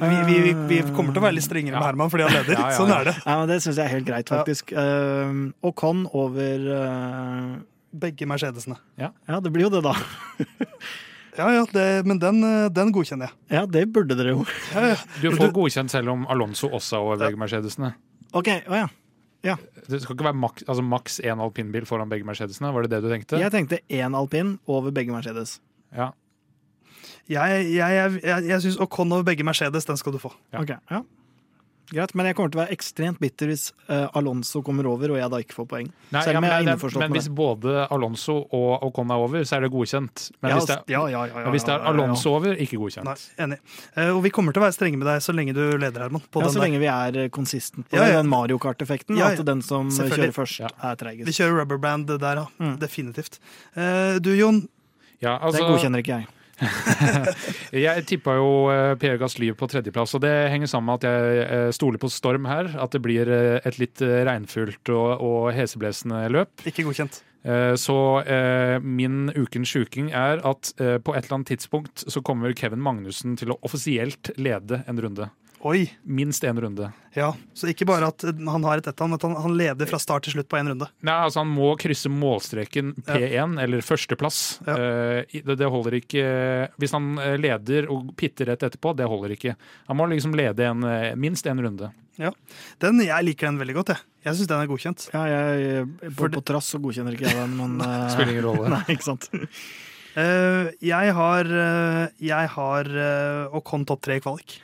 Vi, vi, vi, vi kommer til å være litt strengere med Herman fordi han leder. [LAUGHS] Ja, ja, Sånn er det. Ja, men Det syns jeg er helt greit, faktisk. Uh, Ocon over uh, Begge Mercedesene. Ja, det blir jo det, da. [LAUGHS] Ja, ja, det, men den, eh, den godkjenner jeg. Ja, det burde dere jo. Ja, ja. Du får godkjent selv om Alonso også er over begge Mercedesene. OK, å ja. Det skal ikke være maks altså maks én alpinbil foran begge Mercedesene, var det det du tenkte? Jeg tenkte én alpin over begge Mercedes. Ja. Jeg, jeg, jeg, jeg, jeg syns Ocon over begge Mercedes, den skal du få. Ja. Okay, ja. Greit, men jeg kommer til å være ekstremt bitter hvis uh, Alonso kommer over og jeg da ikke får poeng. Nei, Selv ja, men, jeg er det- men med hvis både Alonso og Ocon er over, så er det godkjent. Men Ja, hvis det er, ja, men hvis det er. Alonso over, ikke godkjent. Nei, enig. Uh, og vi kommer til å være strenge med deg så lenge du leder, Herman. På Ja, den så der. lenge vi er konsistent consistent på Ja, ja. den Mario Kart-effekten. Ja, ja. At den som kjører først, Ja. er Vi treigest. kjører rubberband der, ja. Mm. Definitivt. Uh, du, Jon. Ja, Det altså, godkjenner ikke jeg. [LAUGHS] Jeg tippa jo eh, Pierre Gasly på tredjeplass, og det henger sammen med at jeg eh, stoler på Storm her. At det blir eh, et litt regnfullt og, og heseblesende løp. Ikke godkjent. Så eh, min ukens sjuking er at eh, på et eller annet tidspunkt så kommer Kevin Magnussen til å offisielt lede en runde. Oi. Minst én runde. Ja, Så ikke bare at han har et ett-han, men at han, han leder fra start til slutt på én runde. Nei, altså Han må krysse målstreken P1, eller førsteplass. Ja. Eh, det, det holder ikke Hvis han eh, leder og pitter rett etterpå, det holder ikke. Han må liksom lede en, eh, minst én runde. Den, Jeg liker den veldig godt. Jeg, jeg syns den er godkjent. Ja, jeg, på, på trass så godkjenner ikke jeg den, men [LAUGHS] Spiller ingen rolle. [LAUGHS] Nei, ikke sant. Eh, jeg har, jeg har uh, Ocon topp tre i kvalik.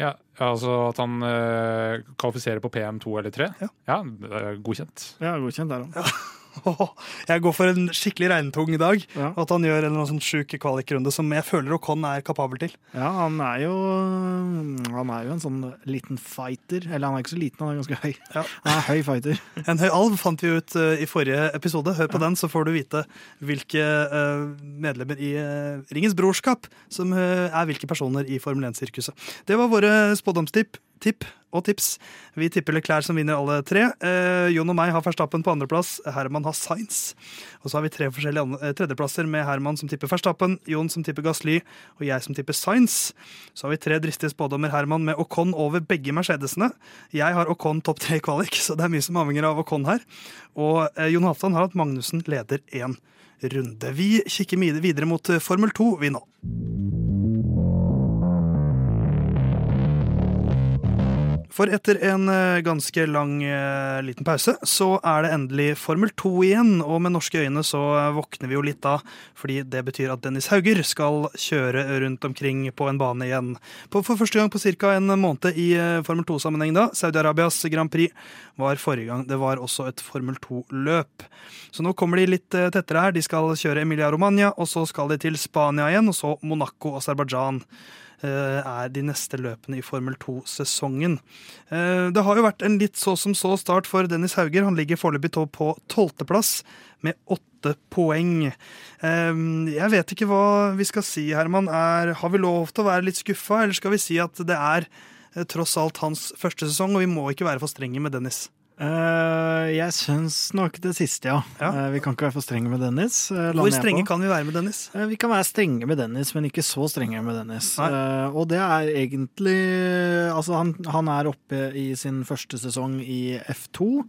Ja, altså at han eh, kvalifiserer på PM2 eller 3? Ja. det er godkjent. Ja, godkjent er han. òg. Jeg går for en skikkelig regntung dag. Ja. At han gjør en sånn sjuk kvalikrunde som jeg føler Ocon er kapabel til. ja, han er jo Han er jo en sånn liten fighter. Eller han er ikke så liten, han er ganske høy. Ja. Han er høy fighter. En høy alv fant vi ut eh, i forrige episode. Hør på den, så får du vite hvilke eh, medlemmer i Ringens brorskap som er hvilke personer i Formel 1-sirkuset. Det var våre spådomstipp tipp og tips. Vi tipper Leclerc som vinner alle tre. Eh, Jon og meg har Verstappen på andreplass. Herman har Sainz. Og så har vi tre forskjellige eh, tredjeplasser med Herman som tipper Verstappen, Jon som tipper Gasly og jeg som tipper Sainz. Så har vi tre dristige spådommer, Herman, med Ocon over begge Mercedesene. Jeg har Ocon topp tre i kvalik, så det er mye som avhenger av Ocon her. Og eh, Jon Halvdan har hatt Magnussen leder én runde. Vi kikker videre mot eh, Formel 2, vi nå. For etter en eh, ganske lang eh, liten pause, så er det endelig Formel 2 igjen. Og med norske øyne så våkner vi jo litt da, fordi det betyr at Dennis Hauger skal kjøre rundt omkring på en bane igjen. På, for første gang på ca. en måned i eh, Formel 2-sammenheng da. Saudi-Arabias Grand Prix var forrige gang. Det var også et Formel 2-løp. Så nå kommer de litt tettere her. De skal kjøre Emilia Romagna, og så skal de til Spania igjen, og så Monaco og Aserbajdsjan er de neste løpene i Formel 2-sesongen. Eh, Det har jo vært en litt så som så start for Dennis Hauger. Han ligger foreløpig på tolvteplass med åtte poeng. Eh, Jeg vet ikke hva vi skal si, Herman. Er, har vi lov til å være litt skuffa, eller skal vi si at det er eh, tross alt hans første sesong, og vi må ikke være for strenge med Dennis? Eh, jeg syns nok det siste, ja. Ja. Uh, vi kan ikke være for strenge med Dennis. Uh, Hvor strenge kan vi være med Dennis? Vi kan være strenge med Dennis, men ikke så strenge med Dennis. Og det er egentlig Altså, han, han er oppe i sin første sesong i F2.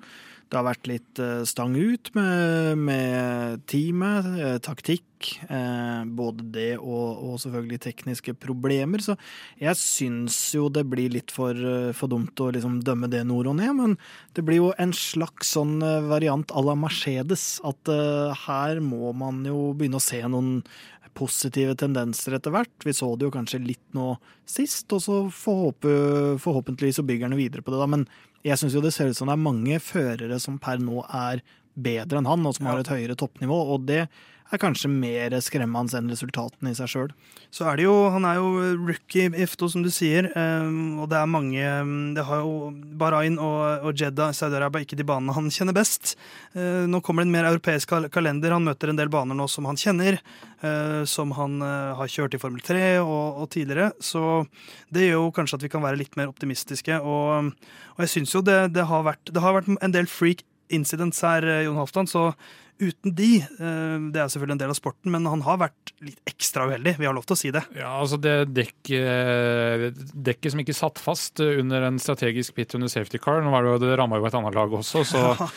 Det har vært litt eh, stang ut med, med teamet, eh, taktikk. eh, både det og, og selvfølgelig tekniske problemer. Så jeg syns jo det blir litt for, for dumt å liksom dømme det nord og ned, men det blir jo en slags sånn variant à la Mercedes. At her må man jo begynne å se noen positive tendenser etter hvert. Vi så det jo kanskje litt nå sist, og så forhåpe, forhåpentligvis så bygger han videre på det. da, Men jeg syns jo det ser ut som det er mange førere som per nå er bedre enn han, og som Ja. har et høyere toppnivå. Og det er kanskje mer skremmende enn resultatene i seg sjøl. Så er det jo, Han er jo rookie i F2, som du sier. um, og det er mange um, Det har jo Bahrain og, og Jeddah Saudi-Arabia ikke de banene han kjenner best. Uh, nå kommer det en mer europeisk kalender. Han møter en del baner nå som han kjenner. uh, som han uh, har kjørt i Formel 3 og, og tidligere. Så det gjør jo kanskje at vi kan være litt mer optimistiske. Og, og jeg syns jo det, det, har vært, det har vært en del freak incidents her, uh, Jon Halvdan. Så uten de uh, Det er selvfølgelig en del av sporten, men han har vært litt ekstra uheldig. Vi har lov til å si det. Ja, altså det dekket, dekket som ikke satt fast under en strategisk pit under safety car. Nå var det, jo, det ramma jo et annet lag også, så [LAUGHS] ja.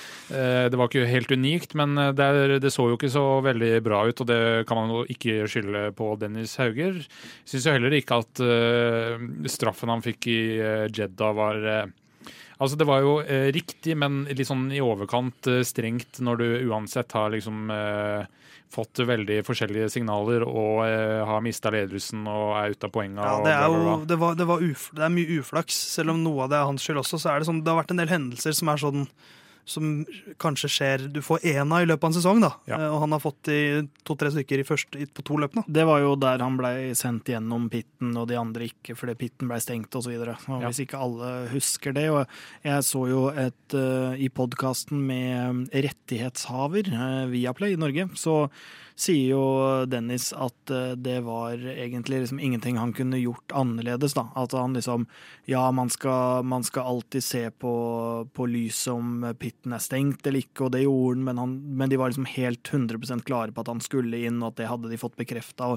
det var ikke helt unikt. Men eh, det, det så jo ikke så veldig bra ut, og det kan man jo ikke skylde på Dennis Hauger. Syns jo heller ikke at eh, straffen han fikk i Jedda Jeddah var eh, Altså, det var jo eh, riktig, men litt sånn i overkant eh, strengt når du uansett har liksom eh, fått veldig forskjellige signaler og eh, har mista ledelsen og er ute av poenga. Ja, det, er jo, det, var, det, var uf, det er mye uflaks, selv om noe av det er hans skyld også. Så er det, sånn, det har vært en del hendelser som er sånn som kanskje skjer Du får én av i løpet av en sesong, da. Ja. Eh, Og han har fått to-tre stykker i første, på to løp nå. Det var jo der han blei sendt gjennom pitten, og de andre ikke fordi pitten blei stengt osv. Ja. Hvis ikke alle husker det. Og jeg så jo et uh, I podkasten med rettighetshaver uh, Viaplay i Norge, så sier jo Dennis at eh, det var egentlig liksom ingenting han kunne gjort annerledes. da. At han liksom Ja, man skal, man skal alltid se på, på lyset om pitten er stengt eller ikke, og det gjorde han, men, han, men de var liksom helt 100% klare på at han skulle inn, og at det hadde de fått bekrefta.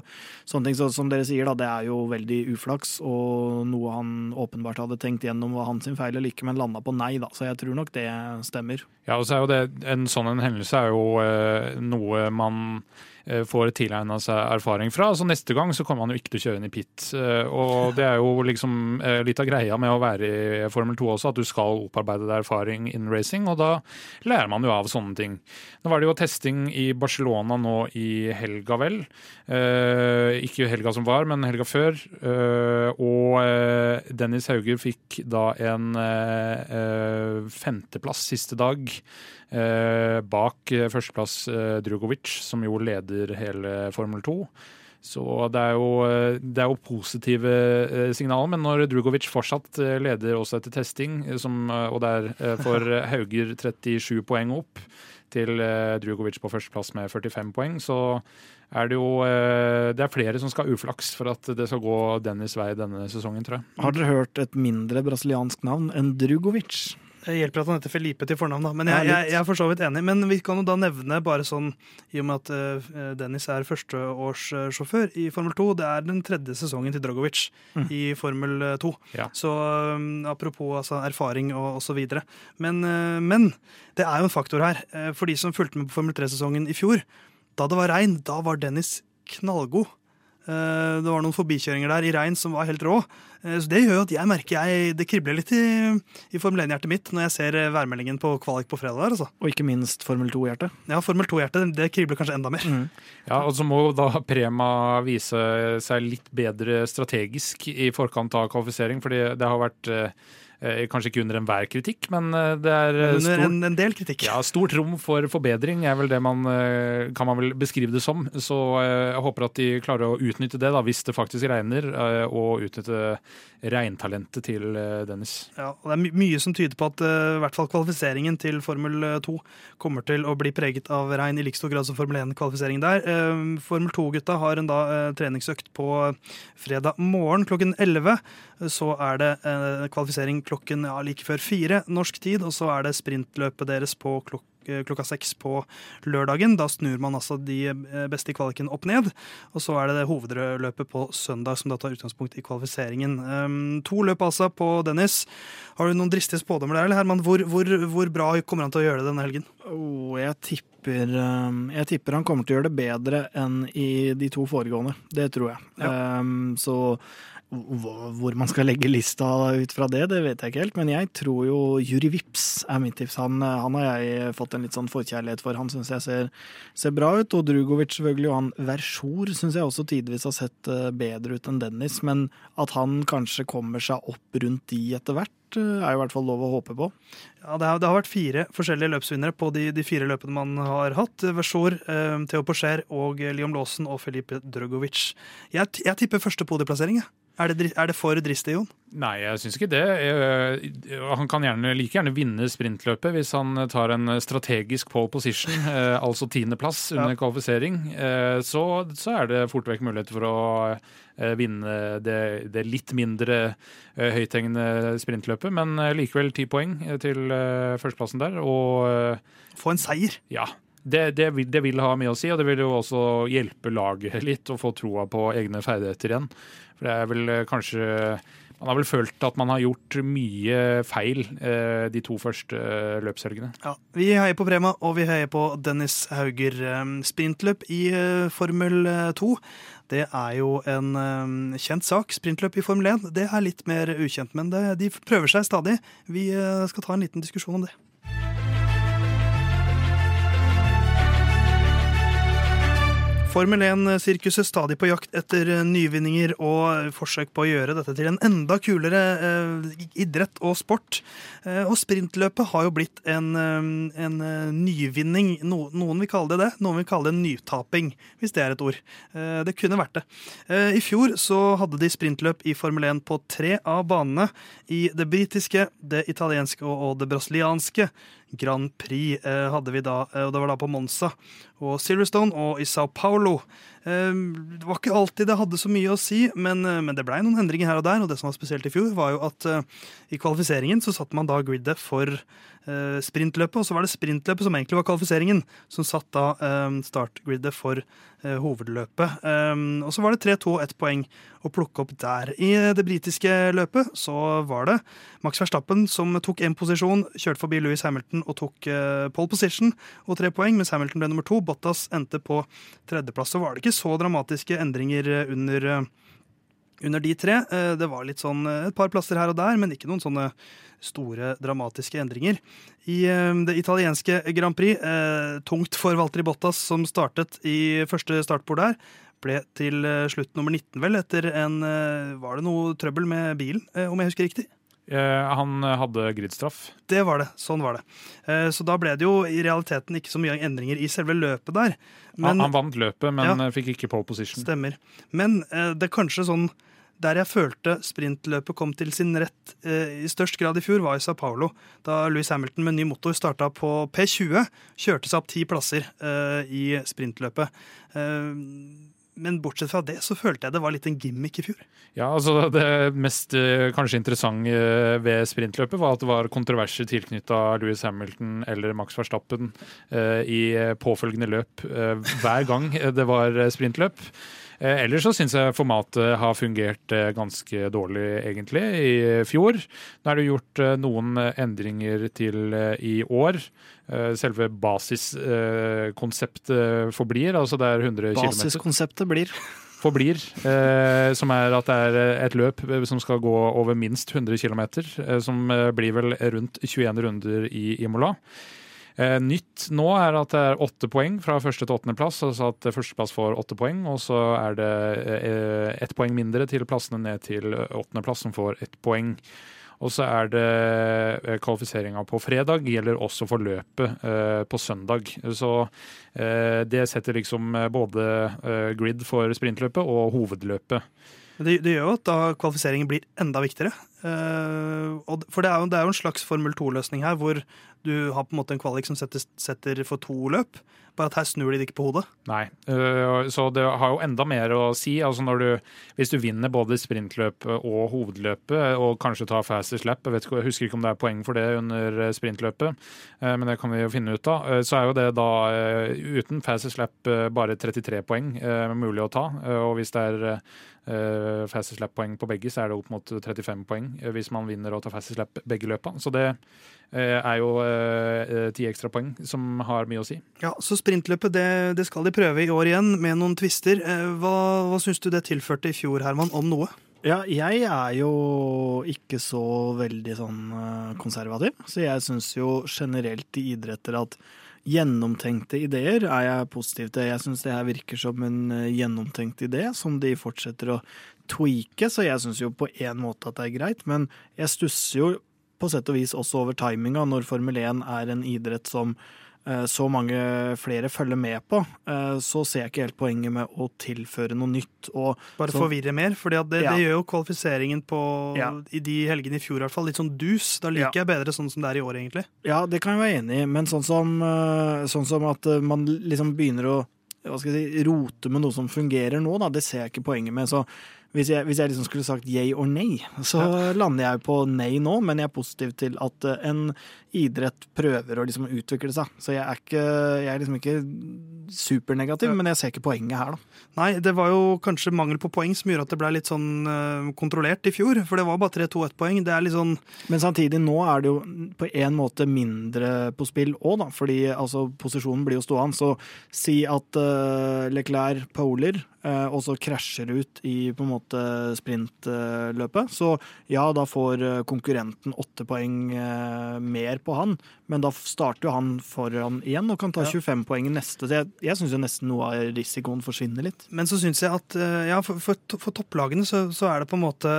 Sånne ting. Så som dere sier, da, det er jo veldig uflaks, og noe han åpenbart hadde tenkt gjennom var hans feil eller ikke, men landa på nei, da. Så jeg tror nok det stemmer. Ja, og så er jo det, En sånn en hendelse er jo eh, noe man får tilegna seg erfaring fra. Så Neste gang så kommer man jo ikke til å kjøre inn i pit. Eh, og Det er jo liksom eh, litt av greia med å være i Formel 2 også, at du skal opparbeide deg erfaring innen racing. og Da lærer man jo av sånne ting. Nå var det jo testing i Barcelona nå i helga, vel. Eh, ikke helga som var, men helga før. Eh, og eh, Dennis Hauger fikk da en eh, eh, femteplass siste dag. Eh, bak eh, førsteplass eh, Drugovic, som jo leder hele Formel 2. Så det er jo, det er jo positive signaler, men når Drugovic fortsatt leder også etter testing, som, og der får [LAUGHS] Hauger 37 poeng opp til Drugovic på førsteplass med 45 poeng, så er det jo Det er flere som skal ha uflaks for at det skal gå Dennis vei denne sesongen, tror jeg. Har dere hørt et mindre brasiliansk navn enn Drugovic? Det hjelper at han heter Felipe til fornavn, da. Men jeg, jeg, jeg er for så vidt enig. Men vi kan jo da nevne bare sånn, i og med at eh, Dennis er førsteårssjåfør i Formel 2, det er den tredje sesongen til Drogovic Mm. i Formel 2. Ja. Så um, apropos altså, erfaring og, og så videre. Men, eh, men det er jo en faktor her. Eh, for de som fulgte med på Formel 3-sesongen i fjor, da det var regn, da var Dennis knallgod. Eh, Det var noen forbikjøringer der i regn som var helt rå. Eh, Så Det gjør jo at jeg merker jeg, det kribler litt i, i Formel 1-hjertet mitt når jeg ser eh, værmeldingen på kvalik på fredag. altså. Og ikke minst Formel 2-hjertet. Ja, Formel 2-hjertet det kribler kanskje enda mer. Ja, og så må da Prema vise seg litt bedre strategisk i forkant av kvalifisering, fordi det har vært kanskje ikke under enhver kritikk, men eh, det er men Under stort, en, en del kritikk. ja, stort rom for forbedring, er vel det man eh, kan man vel beskrive det som. Så eh, jeg håper at de klarer å utnytte det, da, hvis det faktisk regner, eh, og utnytte regntalentet til eh, Dennis. Ja, og det er my mye som tyder på at eh, i hvert fall kvalifiseringen til Formel 2 kommer til å bli preget av regn i like stor grad som Formel 1-kvalifiseringen der. Eh, Formel 2-gutta har en da eh, treningsøkt på fredag morgen klokken 11. Så er det eh, kvalifisering klokken ja, like før fire norsk tid, og så er det sprintløpet deres på klok eh, klokka seks på lørdagen. Da snur man altså de eh, beste i kvaliken opp ned. Og så er det det hovedløpet på søndag som da tar utgangspunkt i kvalifiseringen. Um, to løp altså på Dennis. Har du noen dristige spådommer der, eller Herman? Hvor, hvor, hvor bra kommer han til å gjøre det denne helgen? Oh, jeg, tipper, um, jeg tipper han kommer til å gjøre det bedre enn i de to foregående. Det tror jeg. Um, så hvor man skal legge lista ut fra det, det vet jeg ikke helt. Men jeg tror jo Juri Vips er mitt tips. Han, han har jeg fått en litt sånn forkjærlighet for. Han syns jeg ser, ser bra ut. Og Drugovic selvfølgelig. Og han Versjor syns jeg også tidvis har sett eh, bedre ut enn Dennis. Men at han kanskje kommer seg opp rundt de etter hvert, eh, er jo i hvert fall lov å håpe på. Ja, det, har, det har vært fire forskjellige løpsvinnere på de, de fire løpene man har hatt. Versor, eh, Theo Porcher og Liam Lawson og Felipe Drogovic. Jeg, jeg tipper første podieplassering. jeg. Er det, er det for dristig, Jon? Nei, jeg syns ikke det. Eh, Han kan gjerne, like gjerne vinne sprintløpet hvis han tar en strategisk pole position, [LAUGHS] eh, altså tiendeplass under Ja. kvalifisering. Eh, Så, så er det fort vekk muligheter for å eh, vinne det, det litt mindre eh, høythengende sprintløpet, men eh, likevel ti poeng eh, til eh, førsteplassen der. Og eh, Få en seier. ja, det, det, vil, det vil ha mye å si, og det vil jo også hjelpe laget [LAUGHS] litt å få troa på egne ferdigheter igjen. For det er vel eh, kanskje Man har vel følt at man har gjort mye feil eh, de to første eh, løpshelgene. Ja, Vi heier på Prema, og vi heier på Dennis Hauger. Eh, sprintløp i Formel 2. Det er jo en kjent sak. Sprintløp i Formel 1 det er litt mer ukjent, men det, de prøver seg stadig. Vi skal ta en liten diskusjon om det. Formel 1-sirkuset stadig på jakt etter nyvinninger og forsøk på å gjøre dette til en enda kulere eh, idrett og sport. Eh, og sprintløpet har jo blitt en, eh, en eh, nyvinning. No, noen vil kalle det det, noen vil kalle det nytaping, hvis det er et ord. Eh, det kunne vært det. Eh, I fjor så hadde de sprintløp i Formel 1 på tre av banene. I det britiske, det italienske og det brasilianske. Grand Prix eh, hadde vi da, eh, og det var da på Monza og Silverstone og i Sao Paulo. Eh, det var ikke alltid det hadde så mye å si, men, men det blei noen endringer her og der. Og det som var spesielt i fjor, var jo at i kvalifiseringen så satte man da gridet for sprintløpet, og så var det sprintløpet som egentlig var kvalifiseringen, som satt da startgridet for hovedløpet. Og så var det 3-2 og ett poeng å plukke opp der. I det britiske løpet så var det Max Verstappen som tok én posisjon, kjørte forbi Louis Hamilton og tok pole position og tre poeng, mens Hamilton ble nummer to. Bottas endte på tredjeplass. Så var det ikke så dramatiske endringer under, under de tre. Det var litt sånn et par plasser her og der, men ikke noen sånne store, dramatiske endringer. I det italienske Grand Prix, tungt for Valtteri Bottas, som startet i første startbord der, ble til slutt nummer 19, vel, etter en Var det noe trøbbel med bilen, om jeg husker riktig? Han hadde gridstraff. Det var det. Sånn var det. Så da ble det jo i realiteten ikke så mye endringer i selve løpet der. Men, han vant løpet, men ja, fikk ikke pole position. Stemmer. Men det er kanskje sånn der jeg følte sprintløpet kom til sin rett eh, i størst grad i fjor, var i Sao Paulo. Da Louis Hamilton med ny motor starta på P20, kjørte seg opp ti plasser eh, i sprintløpet. Eh, men bortsett fra det så følte jeg det var litt en gimmick i fjor. Ja, altså Det mest kanskje interessante ved sprintløpet var at det var kontroverser tilknytta Louis Hamilton eller Max Verstappen eh, i påfølgende løp eh, hver gang det var sprintløp. Eh, ellers så syns jeg formatet har fungert ganske dårlig, egentlig, i fjor. Nå er det gjort noen endringer til i år. Selve basiskonseptet forblir, altså det er 100 km. Basiskonseptet blir forblir, eh, som er at det er et løp som skal gå over minst 100 km, eh, som blir vel rundt 21 runder i Imola. Eh, nytt nå er at det er åtte poeng fra første til åttendeplass, altså at førsteplass får åtte poeng. Og så er det eh, ett poeng mindre til plassene ned til åttendeplass, som får ett poeng. Og så er det kvalifiseringa på fredag, gjelder også for løpet eh, på søndag. Så eh, det setter liksom både eh, grid for sprintløpet og hovedløpet. Det, det, gjør jo at da kvalifiseringen blir enda viktigere. Uh, for det er, jo, det er, jo, en slags Formel 2-løsning her, hvor du har på en måte en kvalik som setter, setter for to løp. Bare at her snur de det ikke på hodet. Nei, uh, så det har jo enda mer å si. Altså når du, hvis du vinner både sprintløpet og hovedløpet, og kanskje tar fastest lap, jeg, vet, jeg husker ikke om det er poeng for det under sprintløpet, uh, men det kan vi jo finne ut av, så er jo det da uten faster slap bare 33 poeng mulig å ta. Og hvis det er fastest lap-poeng på begge, så er det opp mot 35 poeng hvis man vinner og tar fastest slap begge løpa. Så det uh, er jo ti uh, ekstra poeng som har mye å si. Ja, Så sprintløpet det, det, skal de prøve i år igjen, med noen tvister. hva hva syns du det tilførte i fjor, Herman, om noe? Ja, jeg er jo ikke så veldig sånn konservativ, så jeg syns jo generelt i idretter at Gjennomtenkte ideer er jeg positiv til. Jeg syns det her virker som en gjennomtenkt idé som de fortsetter å tweake, så jeg syns jo på en måte at det er greit. Men jeg stusser jo på sett og vis også over timinga når Formel 1 er en idrett som så mange flere følger med på, så ser jeg ikke helt poenget med å tilføre noe nytt. Og Bare så, forvirre mer, for det, ja. gjør jo kvalifiseringen på, ja. i de helgene i fjor i hvert fall litt sånn dus. Da liker ja. jeg bedre sånn som det er i år, egentlig. Ja, det kan jeg være enig i, men sånn som, sånn som at man liksom begynner å hva skal jeg si, rote med noe som fungerer nå, da, det ser jeg ikke poenget med. Så hvis jeg, hvis jeg liksom skulle sagt yay or nei, så lander jeg på nei nå, men jeg er positiv til at eh, en idrett prøver å liksom utvikle seg. Så jeg er, ikke, jeg er liksom ikke supernegativ, men jeg ser ikke poenget her, da. Nei, det var jo kanskje mangel på poeng som gjorde at det ble litt sånn eh, kontrollert i fjor. For det var bare 3-2-1-poeng. Det er litt sånn Men samtidig, nå er det jo på en måte mindre på spill òg, da. Fordi altså, posisjonen blir jo stående. Så si at uh, Leclerc poler, uh, og så krasjer ut i på en måte sprintløpet. Så ja, da får konkurrenten åtte poeng mer på han, men da starter jo han foran igjen og kan ta 25 poeng neste. Så jeg, jeg syns nesten noe av risikoen forsvinner litt. Men så syns jeg at ja, for, for, for topplagene så, så, er det på en måte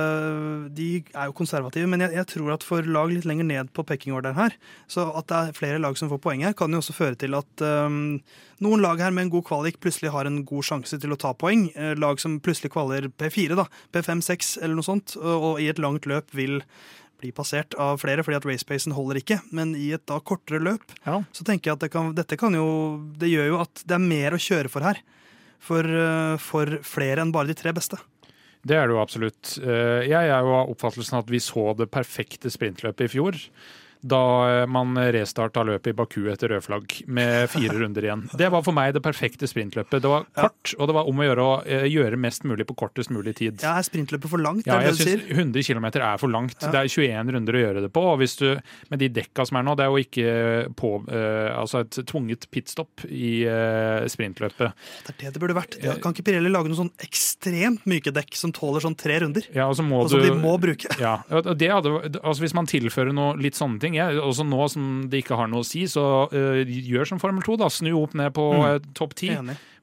De er jo konservative, men jeg, jeg tror at for lag litt lenger ned på pekingorderen her, så at det er flere lag som får poeng her, kan jo også føre til at um, noen lag her med en god kvalik plutselig har en god sjanse til å ta poeng. Lag som plutselig kvaler P4, da, P5-6 eller noe sånt, og, og i et langt løp vil bli passert av flere fordi at racepacen holder ikke. Men i et da kortere løp ja. så tenker jeg at det kan, dette kan jo Det gjør jo at det er mer å kjøre for her. For, for flere enn bare de tre beste. Det er det jo absolutt. Jeg er jo av oppfattelsen at vi så det perfekte sprintløpet i fjor da man restarta løpet i Baku etter rød flagg med fire runder igjen. Det var for meg det perfekte sprintløpet. Det var kort, og det var om å gjøre å eh, gjøre mest mulig på kortest mulig tid. Ja, Er sprintløpet for langt? Ja, jeg syns 100 km er for langt. Ja. Det er 21 runder å gjøre det på. og hvis du, Med de dekka som er nå, det er jo ikke på, uh, altså et tvunget pitstop i uh, sprintløpet. Det er det det burde vært. Kan ikke Pirelli lage noen sånn ekstremt myke dekk som tåler sånn tre runder? Ja, og, så må og som du, de må bruke. Ja, det hadde, altså Hvis man tilfører noe litt sånne ting jeg, Også nå som det ikke har noe å si, så uh, gjør som Formel 2, da. Snu opp ned på mm. uh, topp ti.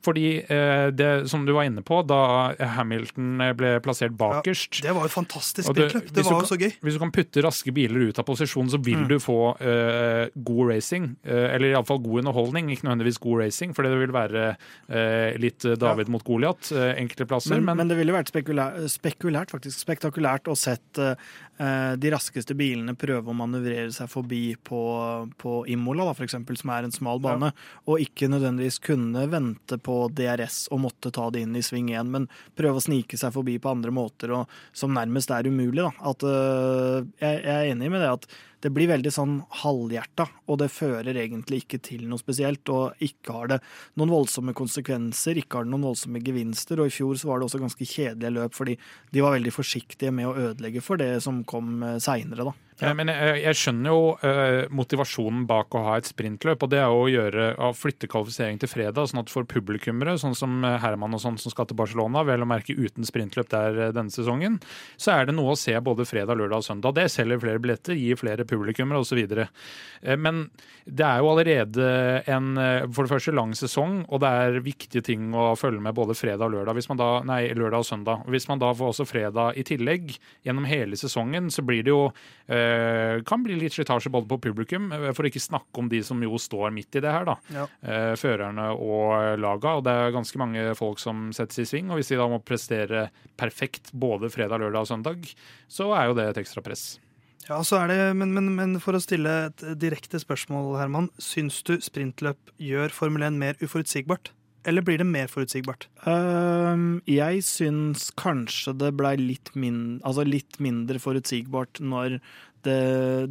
Fordi eh, det som du var inne på, da Hamilton ble plassert bakerst ja, Det var jo fantastisk spilltløp. Det, det var jo så gøy. Hvis du kan putte raske biler ut av posisjon, så vil mm. du få eh, god racing. Eh, eller iallfall god underholdning, ikke nødvendigvis god racing, for det vil være eh, litt David ja. mot Goliat eh, enkelte plasser. Men, men, men, det ville vært spekulært, spekulært, faktisk, spektakulært å sett eh, de raskeste bilene prøve å manøvrere seg forbi på, på Imola, da, for eksempel, som er en smal bane, ja. og ikke nødvendigvis kunne vente på på DRS og måtte ta det inn i sving igjen men prøve å snike seg forbi på andre måter og, som nærmest er umulig. Da. At, uh, jeg, jeg, er enig med det at det blir veldig sånn halvhjerta, og det fører egentlig ikke til noe spesielt. Og ikke har det noen voldsomme konsekvenser, ikke har det noen voldsomme gevinster. Og i fjor så var det også ganske kjedelige løp, fordi de var veldig forsiktige med å ødelegge for det som kom eh, seinere, da. Ja. Men jeg, jeg, skjønner jo eh, motivasjonen bak å ha et sprintløp, og det er å gjøre, å flytte kvalifisering til fredag, sånn at for publikummere, sånn som Herman og sånn som skal til Barcelona, vel å merke uten sprintløp der denne sesongen, så er det noe å se både fredag, lørdag og søndag. Det selger flere billetter, gir flere publikummere osv. Uh, men det er jo allerede en for det første lang sesong, og det er viktige ting å følge med både fredag og lørdag, hvis man da, nei, lørdag og søndag. Hvis man da får også fredag i tillegg gjennom hele sesongen, så blir det jo Eh, kan bli litt slitasje både på publikum, eh, for ikke snakke om de som jo står midt i det her. da. Ja. Eh, førerne og laga. Og det er ganske mange folk som settes i sving. Og hvis de da må prestere perfekt både fredag, lørdag og søndag, så er jo det et ekstra press. Ja, så er det, men, men, men for å stille et direkte spørsmål, Herman. Syns du sprintløp gjør Formel 1 mer uforutsigbart? Eller blir det mer forutsigbart? Uh, jeg syns kanskje det blei litt, min, altså litt, mindre forutsigbart når det,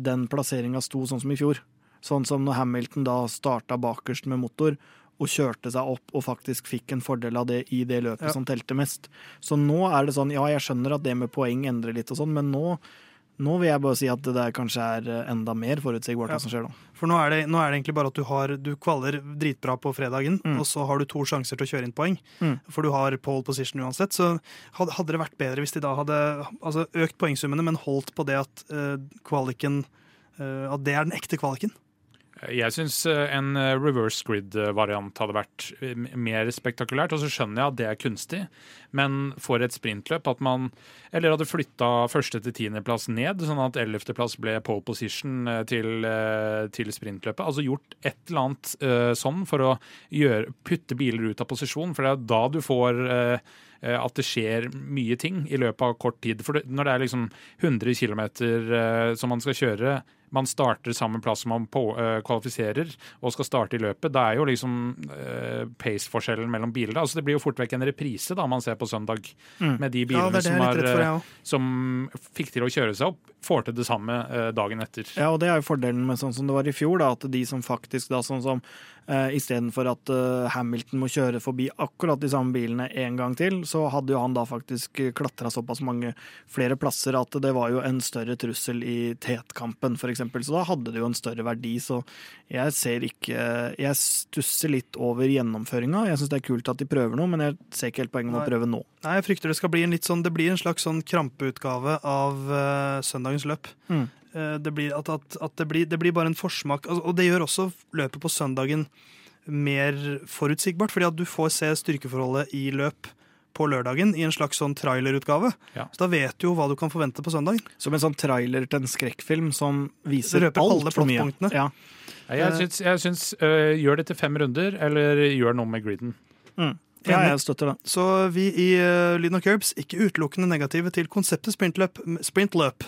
den plasseringa sto sånn som i fjor. Sånn som når Hamilton da starta bakerst med motor og kjørte seg opp og faktisk fikk en fordel av det i det løpet ja. som telte mest. Så nå er det sånn, ja, jeg skjønner at det med poeng endrer litt og sånn, men nå nå vil jeg bare si at det der kanskje er eh, enda mer forutsigbart hva som skjer nå. For nå er, det, nå er, det, egentlig bare at du, har, du kvaler dritbra på fredagen, mm. og så har du to sjanser til å kjøre inn poeng. Mm. For du har pole position uansett. Så hadde, det vært bedre hvis de da hadde altså, økt poengsummene, men holdt på det at uh, kvaliken uh, At det er den ekte kvaliken. Jeg syns eh, en eh, reverse grid-variant hadde vært eh, mer spektakulært. Og så skjønner jeg at det er kunstig, men for et sprintløp at man Eller hadde flytta første til tiendeplass ned, sånn at ellevteplass ble pole position til, til, sprintløpet. Altså gjort et eller annet sånn for å gjøre, putte biler ut av posisjon, for det er da du får uh, at det skjer mye ting i løpet av kort tid. For når det er liksom 100 km eh, som man skal kjøre, man starter samme plass som man på, uh, kvalifiserer og skal starte i løpet, da er jo liksom uh, pace-forskjellen mellom biler altså Det blir jo fort vekk en reprise da man ser på søndag, mm. med de bilene ja, som, er, for, som, fikk til å kjøre seg opp, får til det samme uh, dagen etter. Ja, og det er jo fordelen med sånn som det var i fjor, da, at de som faktisk da sånn som Uh, Istedenfor at Hamilton må kjøre forbi akkurat de samme bilene en gang til, så hadde jo han da faktisk klatra såpass mange flere plasser at det var jo en større trussel i tetkampen, f.eks. Så da hadde det jo en større verdi. Så jeg ser ikke Jeg stusser litt over gjennomføringa. Jeg syns det er kult at de prøver noe, men jeg ser ikke helt poenget med å prøve nå. Nei, jeg frykter det skal bli en litt sånn Det blir en slags sånn krampeutgave av uh, søndagens løp. Mm. Uh, det blir, at, at, at det, blir, det, blir, bare en forsmak. Altså, og det gjør også løpet på søndagen mer forutsigbart, fordi at du får se styrkeforholdet i løp på lørdagen i en slags sånn trailerutgave. Ja. Så da vet du jo hva du kan forvente på søndag. Som en sånn trailer til en skrekkfilm som viser alt for mye. Ja. Jeg syns, jeg syns øh, gjør det til fem runder, eller gjør noe med griden. Mm. Ja, jeg støtter det. Så vi i uh, Lyden og Curbs ikke utelukkende negative til konseptet sprintløp, sprintløp,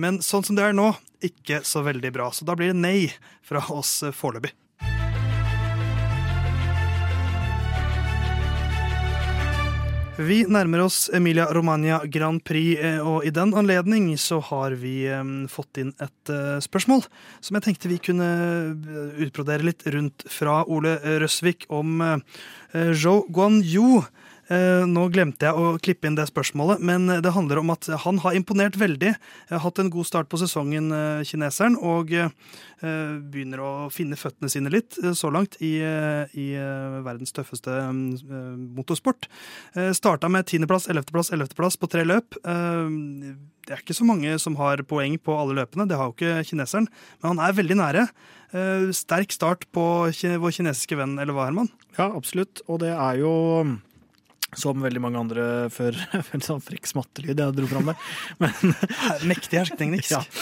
men sånn som det er nå, ikke så veldig bra. Så da blir det nei fra oss uh, foreløpig. Vi nærmer oss Emilia Romagna Grand Prix, eh, og i den anledning så har vi fått inn et spørsmål som jeg tenkte vi kunne utbrodere litt rundt fra Ole Røsvik om Zhou Guanyu. Nå glemte jeg å klippe inn det spørsmålet, men det handler om at han har imponert veldig. Har hatt en god start på sesongen, kineseren, og begynner å finne føttene sine litt så langt i, i verdens tøffeste motorsport. Starta med tiendeplass, ellevteplass, ellevteplass på tre løp. Det er ikke så mange som har poeng på alle løpene, det har jo ikke kineseren, men han er veldig nære. Eh, sterk start på vår kinesiske venn, eller hva, Herman? Ja, absolutt. Og det er jo som veldig mange andre før. [LAUGHS] En sånn frekk smattelyd jeg dro fram der. Men, Mektig hersketeknisk. Ja. [LAUGHS]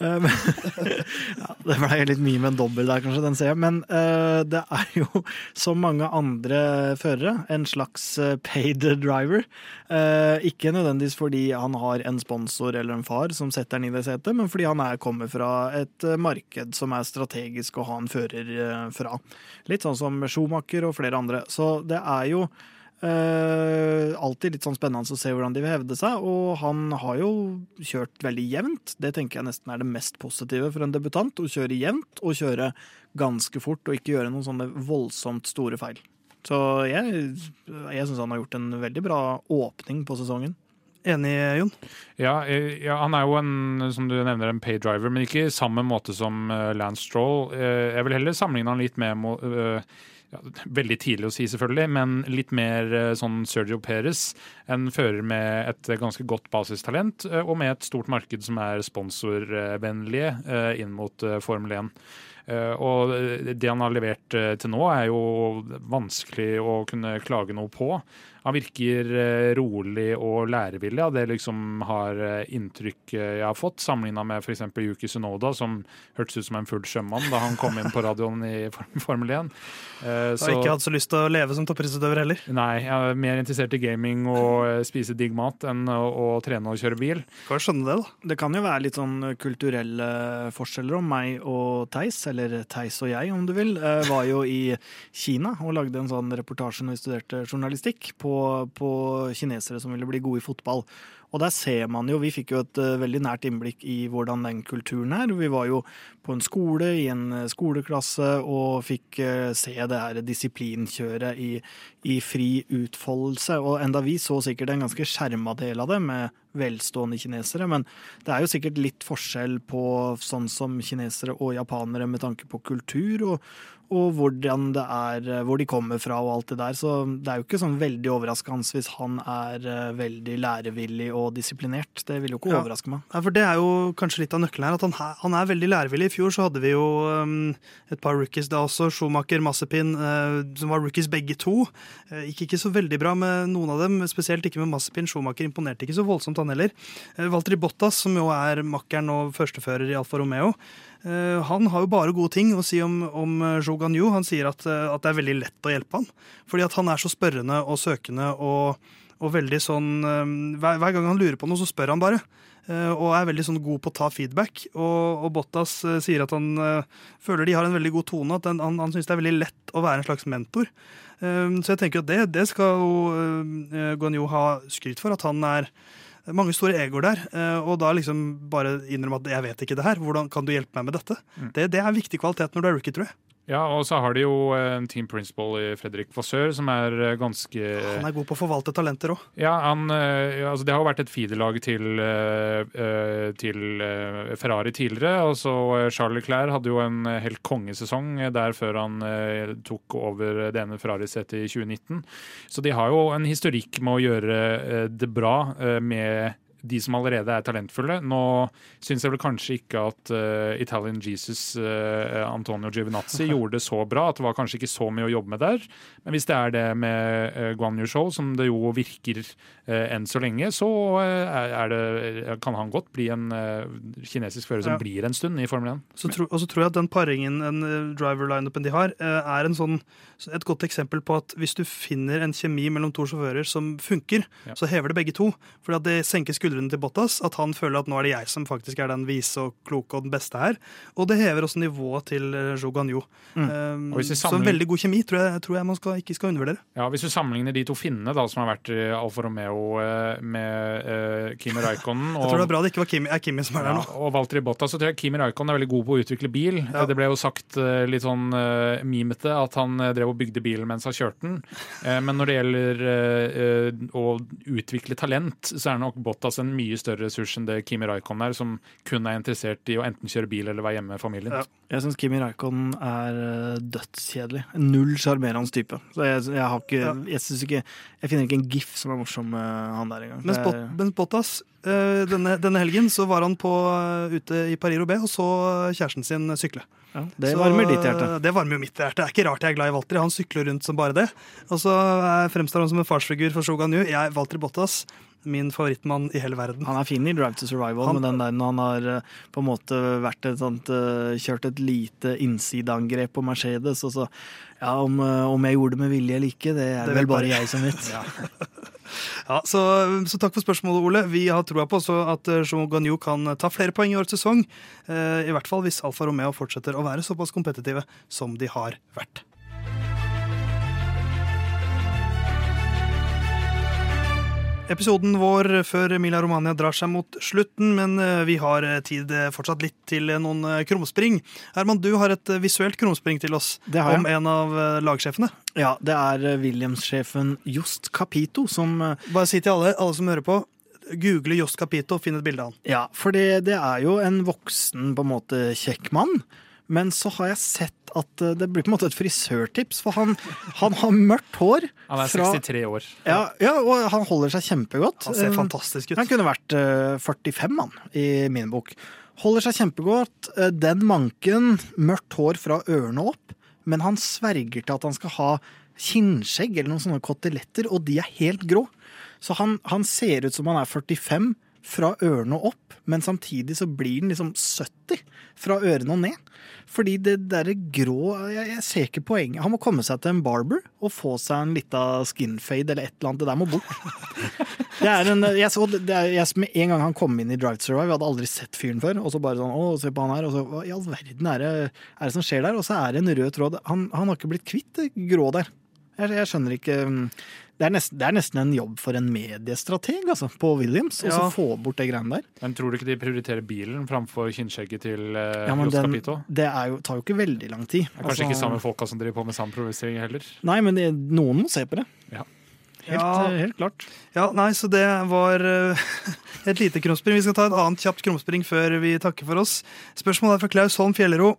Uh, ja, det ble litt mye med en dobbel der, kanskje, den ser jeg. Men uh, det er jo, som mange andre førere, en slags uh, paid driver. ikke nødvendigvis fordi han har en sponsor eller en far som setter han i det setet, men fordi han er, kommer fra et marked som er strategisk å ha en fører fra. Litt sånn som Schumacher og flere andre. Så det er jo Uh, alltid litt sånn spennende å se hvordan de vil hevde seg, og han har jo kjørt veldig jevnt. Det tenker jeg nesten er det mest positive for en debutant. Å kjøre jevnt og kjøre ganske fort, og ikke gjøre noen sånne voldsomt store feil. Så jeg, jeg syns han har gjort en veldig bra åpning på sesongen. Enig, Jon? Ja, eh, ja, han er jo en som du nevner, en paydriver, men ikke i samme måte som Lance Stroll. Jeg vil heller sammenligne han litt med ja, Veldig tidlig å si, selvfølgelig, men litt mer eh, sånn Sergio Perez. En fører med et ganske godt basistalent, eh, og med et stort marked som er sponsorvennlige eh, inn mot Formel 1. Og det han har levert til nå, er jo vanskelig å kunne klage noe på. Han virker eh, rolig og lærevillig av det liksom har eh, inntrykk eh, jeg har fått, sammenligna med f.eks. Yuki Sunoda, som hørtes ut som en full sjømann da han kom inn på radioen i [LAUGHS] Formel 1. Så, har ikke hatt så lyst til å leve som toppidrettsutøver heller? Nei, jeg er mer interessert i gaming og spise digg mat enn å, å trene og kjøre bil. Kan skjønne det, da. Det kan jo være litt sånn kulturelle forskjeller om meg og Theis, eller Theis og jeg, om du vil. Var jo i Kina og lagde en sånn reportasje når vi studerte journalistikk. på, på kinesere som ville bli gode i fotball. Og der ser man jo, Vi fikk jo et uh, veldig nært innblikk i hvordan den kulturen er. Vi var jo på en skole, i en uh, skoleklasse, og fikk uh, se det her disiplinkjøret i, i, fri utfoldelse. Og enda vi så sikkert en ganske skjerma del av det, med velstående kinesere. Men det er jo sikkert litt forskjell på sånn som kinesere og japanere med tanke på kultur, og, og hvordan det er, eh, hvor de kommer fra og alt det der. Så det er jo ikke sånn veldig overraskende hvis han er eh, veldig lærevillig og disiplinert. Det vil jo ikke ja. overraske meg. Ja, for det er jo kanskje litt av nøkkelen her, at han, han, er veldig lærevillig. I fjor så hadde vi jo um, et par rookies da også, Schumacher, Massepin, uh, som var rookies begge to. Uh, gikk ikke så veldig bra med noen av dem, spesielt ikke med Massepin. Schumacher imponerte ikke så voldsomt, han heller. Uh, Valtteri Bottas, som jo er makkeren og førstefører i Alfa Romeo, Eh, han har jo bare gode ting å si om, om eh, Zhou Ganyu. Han sier at, eh, at, det er veldig lett å hjelpe han. Fordi at han er så spørrende og søkende og, Og veldig sånn eh, hver, hver gang han lurer på noe, så spør han bare. Eh, og er veldig sånn god på å ta feedback. Og, og Bottas eh, sier at han eh, føler de har en veldig god tone. At den, han, han syns det er veldig lett å være en slags mentor. Eh, så jeg tenker at det, det skal jo uh, ha skryt for. At han er mange store egoer der. eh, og da liksom bare innrømme at 'jeg vet ikke det her', hvordan kan du hjelpe meg med dette? Det, det er viktig kvalitet når du er rookie, tror jeg. Ja, og så har de jo eh, en team principal i Fredrik Vassør som er eh, ganske Han er god på å forvalte talenter òg. Ja, han, eh, altså Det har jo vært et feederlag til, eh, eh, til eh, Ferrari tidligere. og så eh, Charles Leclerc hadde jo en eh, helt kongesesong eh, der før han eh, tok over det ene Ferrari-setet i 2019. Så de har jo en historikk med å gjøre eh, det bra eh, med de som allerede er talentfulle. Nå syns jeg vel kanskje ikke at uh, Italian Jesus, uh, Antonio Giovinazzi, [LAUGHS] gjorde det så bra. At det var kanskje ikke så mye å jobbe med der. Men hvis det er det med uh, Guan Yu Shou, som det jo virker enn så lenge, så det, kan han godt bli en kinesisk fører som Ja. blir en stund i Formel 1. Så tro, og så tror jeg at den paringen, den driver-lineupen de har, er en sånn, et godt eksempel på at hvis du finner en kjemi mellom to sjåfører som funker, Ja. så hever det begge to. Fordi at det senker skuldrene til Bottas. At han føler at nå er det jeg som faktisk er den vise og kloke og den beste her. Og det hever også nivået til uh, Jo. Mm. Um, Og Så en veldig god kjemi tror jeg, tror jeg man skal, ikke skal undervurdere. Ja, Hvis du sammenligner de to finnene da, som har vært i Alfa Romeo eh, med uh, Kimi [LAUGHS] Raikkonen Jeg tror det er bra det ikke var Kimi, er Kimi som er der Ja, nå. og Valtteri Bottas så tror jeg Kimi Raikkonen er veldig god på å utvikle bil. Ja. Det ble jo sagt eh, litt sånn uh, mimete at han eh, drev og bygde bilen mens han kjørte den. Uh, men når det gjelder uh, eh, å utvikle talent, så er nok Bottas en mye større ressurs enn det Kimi Raikon er, som kun er interessert i å enten kjøre bil eller være hjemme med familien. Ja. Jeg syns Kimi Raikon er eh, dødskjedelig. Null sjarmerende type. Så jeg, jeg har ikke Ja. Jeg ikke Jeg finner ikke en gif som er morsom med han der engang. Mens, spot, er- mens Bottas eh, denne, denne helgen så var han på, eh, ute i Paris-Roubais og så kjæresten sin sykle. ja, det Så, varmer ditt hjerte. Det varmer jo mitt hjerte. Det er ikke rart jeg er glad i Walter. Han sykler rundt som bare det. Og så fremstår han som en farsfigur for Shogun Yu. Jeg, Walter Bottas, min favorittmann i hele verden. Han er fin i Drive to Survival, Han- men den der når han har eh, på en måte et sånt, eh, kjørt et lite innsideangrep på Mercedes, og så Ja, om, eh, om jeg gjorde det med vilje eller ikke, det er Det vel bare jeg som vet. [LAUGHS] Ja, så, så takk for spørsmålet, Ole. Vi har troa på også at Jean Gagnou kan ta flere poeng i årets sesong. I hvert fall hvis Alfa Romeo fortsetter å være såpass kompetitive som de har vært. Episoden vår før Emilia Romania drar seg mot slutten, men eh, vi har eh, tid eh, fortsatt litt til noen krumspring. Herman, du har et visuelt krumspring til oss om en av lagsjefene. Ja, det er Williams-sjefen Jost Capito som Bare si til alle, alle som hører på, google Jost Capito og finn et bilde av han. Ja, for det, det er jo en voksen, på en måte, kjekk mann. Men så har jeg sett at eh, det blir på en måte et frisørtips, for han, han har mørkt hår. Han er fra- 63 år. Ja, ja, og han holder seg kjempegodt. Han ser Eh, fantastisk ut. Han kunne vært eh, 45, mann, i min bok. Holder seg kjempegodt. Eh, Den manken, mørkt hår fra ørene opp, men han sverger til at han skal ha kinnskjegg eller noen sånne koteletter, og de er helt grå. Så han, han ser ut som han er 45 fra ørene og opp, men samtidig så blir den liksom 70 fra ørene og ned. Fordi det derre grå jeg, jeg ser ikke poenget. Han må komme seg til en barber og få seg en lita skinfade eller et eller annet. Det der må bort. [LAUGHS] Det er en, jeg så, det er, jeg, med en gang han kom inn i Drive to Survive, jeg hadde aldri sett fyren før. Og så bare sånn, å, se på han her, og så hva i all verden er det, er det som skjer der? Og så er det en rød tråd. Han, han har ikke blitt kvitt det grå der. Jeg, jeg skjønner ikke det er, nesten, det er nesten en jobb for en mediestrateg altså, på Williams, å Ja. så få bort det greiene der. Men tror du ikke de prioriterer bilen framfor kinnskjegget til eh, Ja, men Jos den, Capito? det er jo, tar jo ikke veldig lang tid. Det er kanskje Altså, ikke samme folka som driver på med samme provisering heller. Nei, men det, noen må se på det. Ja. Helt, Ja. eh, helt klart. Ja, nei, så det var eh, [LAUGHS] et lite krumspring. Vi skal ta et annet kjapt krumspring før vi takker for oss. Spørsmålet er fra Klaus Holm Fjellero.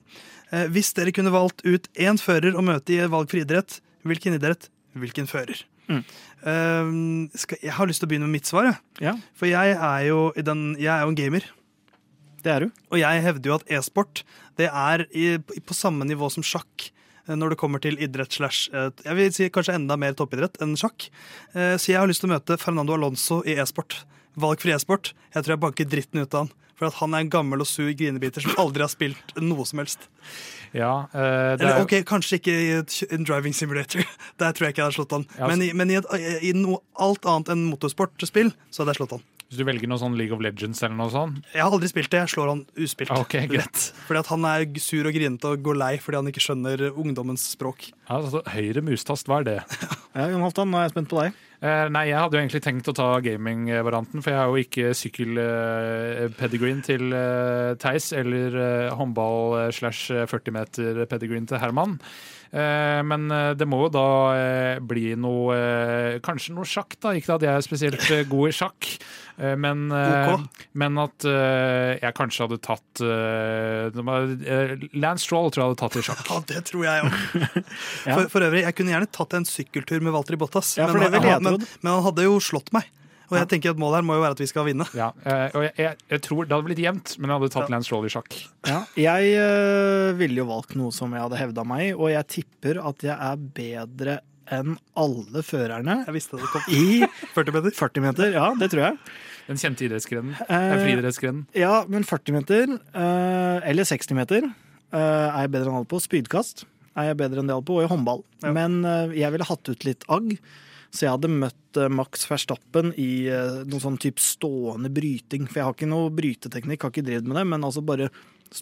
Eh, Hvis dere kunne valgt ut én fører å møte i valgfri idrett, hvilken idrett, hvilken fører? Mm. Uh, skal, jeg har lyst til å begynne med mitt svar. Ja, For jeg er, jo i den, jeg er jo en gamer. det er du. Og jeg hevder jo at e-sport det er i, på samme nivå som sjakk eh, når det kommer til idrett slash eh, Jeg vil si kanskje enda mer toppidrett enn sjakk. Eh, Så jeg har lyst til å møte Fernando Alonso i e-sport. Valgfri e-sport. Jeg tror jeg banker dritten ut av han. For at han er en gammel og sur grinebiter som aldri har spilt noe som helst. Ja, uh, det Eller er, ok, kanskje ikke i en driving simulator. [LAUGHS] Der tror jeg ikke jeg hadde slått han. Ja, Men, i, men i, et, i noe alt annet enn motorsportspill så hadde jeg slått han. Hvis du velger noe sånn League of Legends eller noe sånt Jeg har aldri spilt det. Jeg slår han uspilt. Ah, ok, greit. Fordi at han er sur og grinete og går lei fordi han ikke skjønner ungdommens språk. altså, Høyre mustast, hva er det? [LAUGHS] Ja, Jon Halvdan, nå er jeg spent på deg. Eh, nei, jeg hadde jo egentlig tenkt å ta gaming-varianten, for jeg har jo ikke sykkel-pedigreen til eh, Theis eller eh, håndball eh, slash 40 meter-pedigreen til Herman. Eh, men eh, det må jo da eh, bli noe Kanskje noe sjakk, da. Ikke at jeg er spesielt god i sjakk, eh, men, okay. Men at jeg kanskje hadde tatt Lance Stroll tror jeg hadde tatt i sjakk. Ja, det tror jeg òg. [LAUGHS] Ja. for, for øvrig, jeg kunne gjerne tatt en sykkeltur med Walter Bottas, Ja, men, han, men, men han hadde jo slått meg. Og jeg tenker at målet her må jo være at vi skal vinne. Ja, eh, og jeg, jeg, jeg tror det hadde blitt jevnt, men jeg hadde tatt Ja. Lance Roll i sjakk. Ja, jeg øh, ville jo valgt noe som jeg hadde hevda meg i, og jeg tipper at jeg er bedre enn alle førerne Jeg visste det kom. i [LAUGHS] 40 meter. 40 meter. Ja, det tror jeg. Den kjente idrettsgrenen. Eh, Den friidrettsgrenen. Ja, men 40 meter, eller 60 meter, er jeg bedre enn alle på. Spydkast er jeg bedre enn de alle på, og i håndball. Ja. Men jeg ville hatt ut litt agg. Så jeg hadde møtt øh, Max Verstappen i noen sånn type stående bryting. For jeg har ikke noe bryteteknikk, har ikke drevet med det, men altså bare,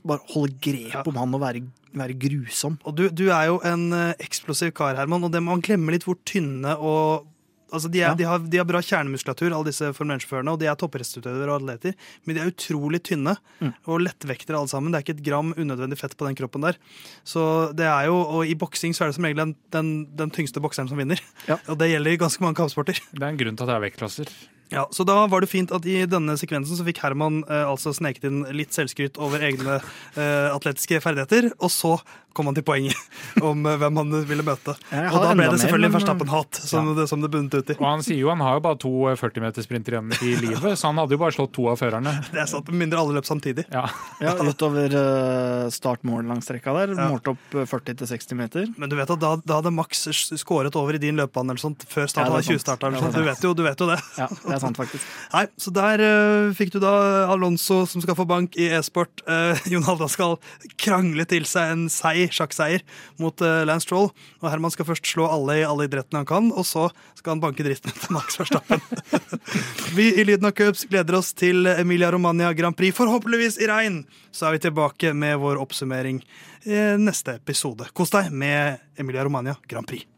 bare holde grep om han og være, være grusom. Og du, du er jo en eh, eksplosiv kar, Herman, og det man glemmer litt hvor tynne og Altså, de, er, Ja. de, har, de har bra kjernemuskulatur, alle disse Formel 1-sjåførene, og de er toppidrettsutøvere og atleter, men de er utrolig tynne Mm. og lettvektere alle sammen. Det er ikke et gram unødvendig fett på den kroppen der. Så det er jo, Og i boksing så er det som regel den, den, den tyngste bokseren som vinner. Ja. Og det gjelder i ganske mange kampsporter. Det er en grunn til at det er vektklasser. Ja, Så da var det fint at i denne sekvensen så fikk Herman eh, altså sneket inn litt selvskryt over egne eh, atletiske ferdigheter, og så kom han til poenget [LAUGHS] om eh, hvem han ville møte. Og da ble det selvfølgelig men- Verstappen-hat, som, det, som det bunnet ut i. Og han sier jo han har jo bare to 40-metersprinter igjen i livet, så han hadde jo bare slått to av førerne. [LAUGHS] Det er sant, med mindre alle løp samtidig. Ja. Ja, utover uh, start-mål-langstrekka der. Ja. Målt opp øh, 40-60 meter. Men du vet at da, da hadde Max skåret over i din løpebane eller sånt, før starten av det er sant. 20-starteren. Ja, det er så du, vet jo- du vet jo det. Ja, det er sant, faktisk. [LAUGHS] Nei, Så der uh, fikk du da Alonso som skal få bank i e-sport. Uh, Jon Halda skal krangle til seg en seier, sjakkseier mot uh, Lance Stroll. Og Herman skal først slå alle i alle idrettene han kan, og så skal han banke dritten ut av Max Verstappen. [LAUGHS] vi i Lyden av Cups gleder oss til Emilia Romagna Grand Prix, forhåpentligvis i regn. Så er vi tilbake med vår oppsummering i neste episode. Kos deg med Emilia Romagna Grand Prix.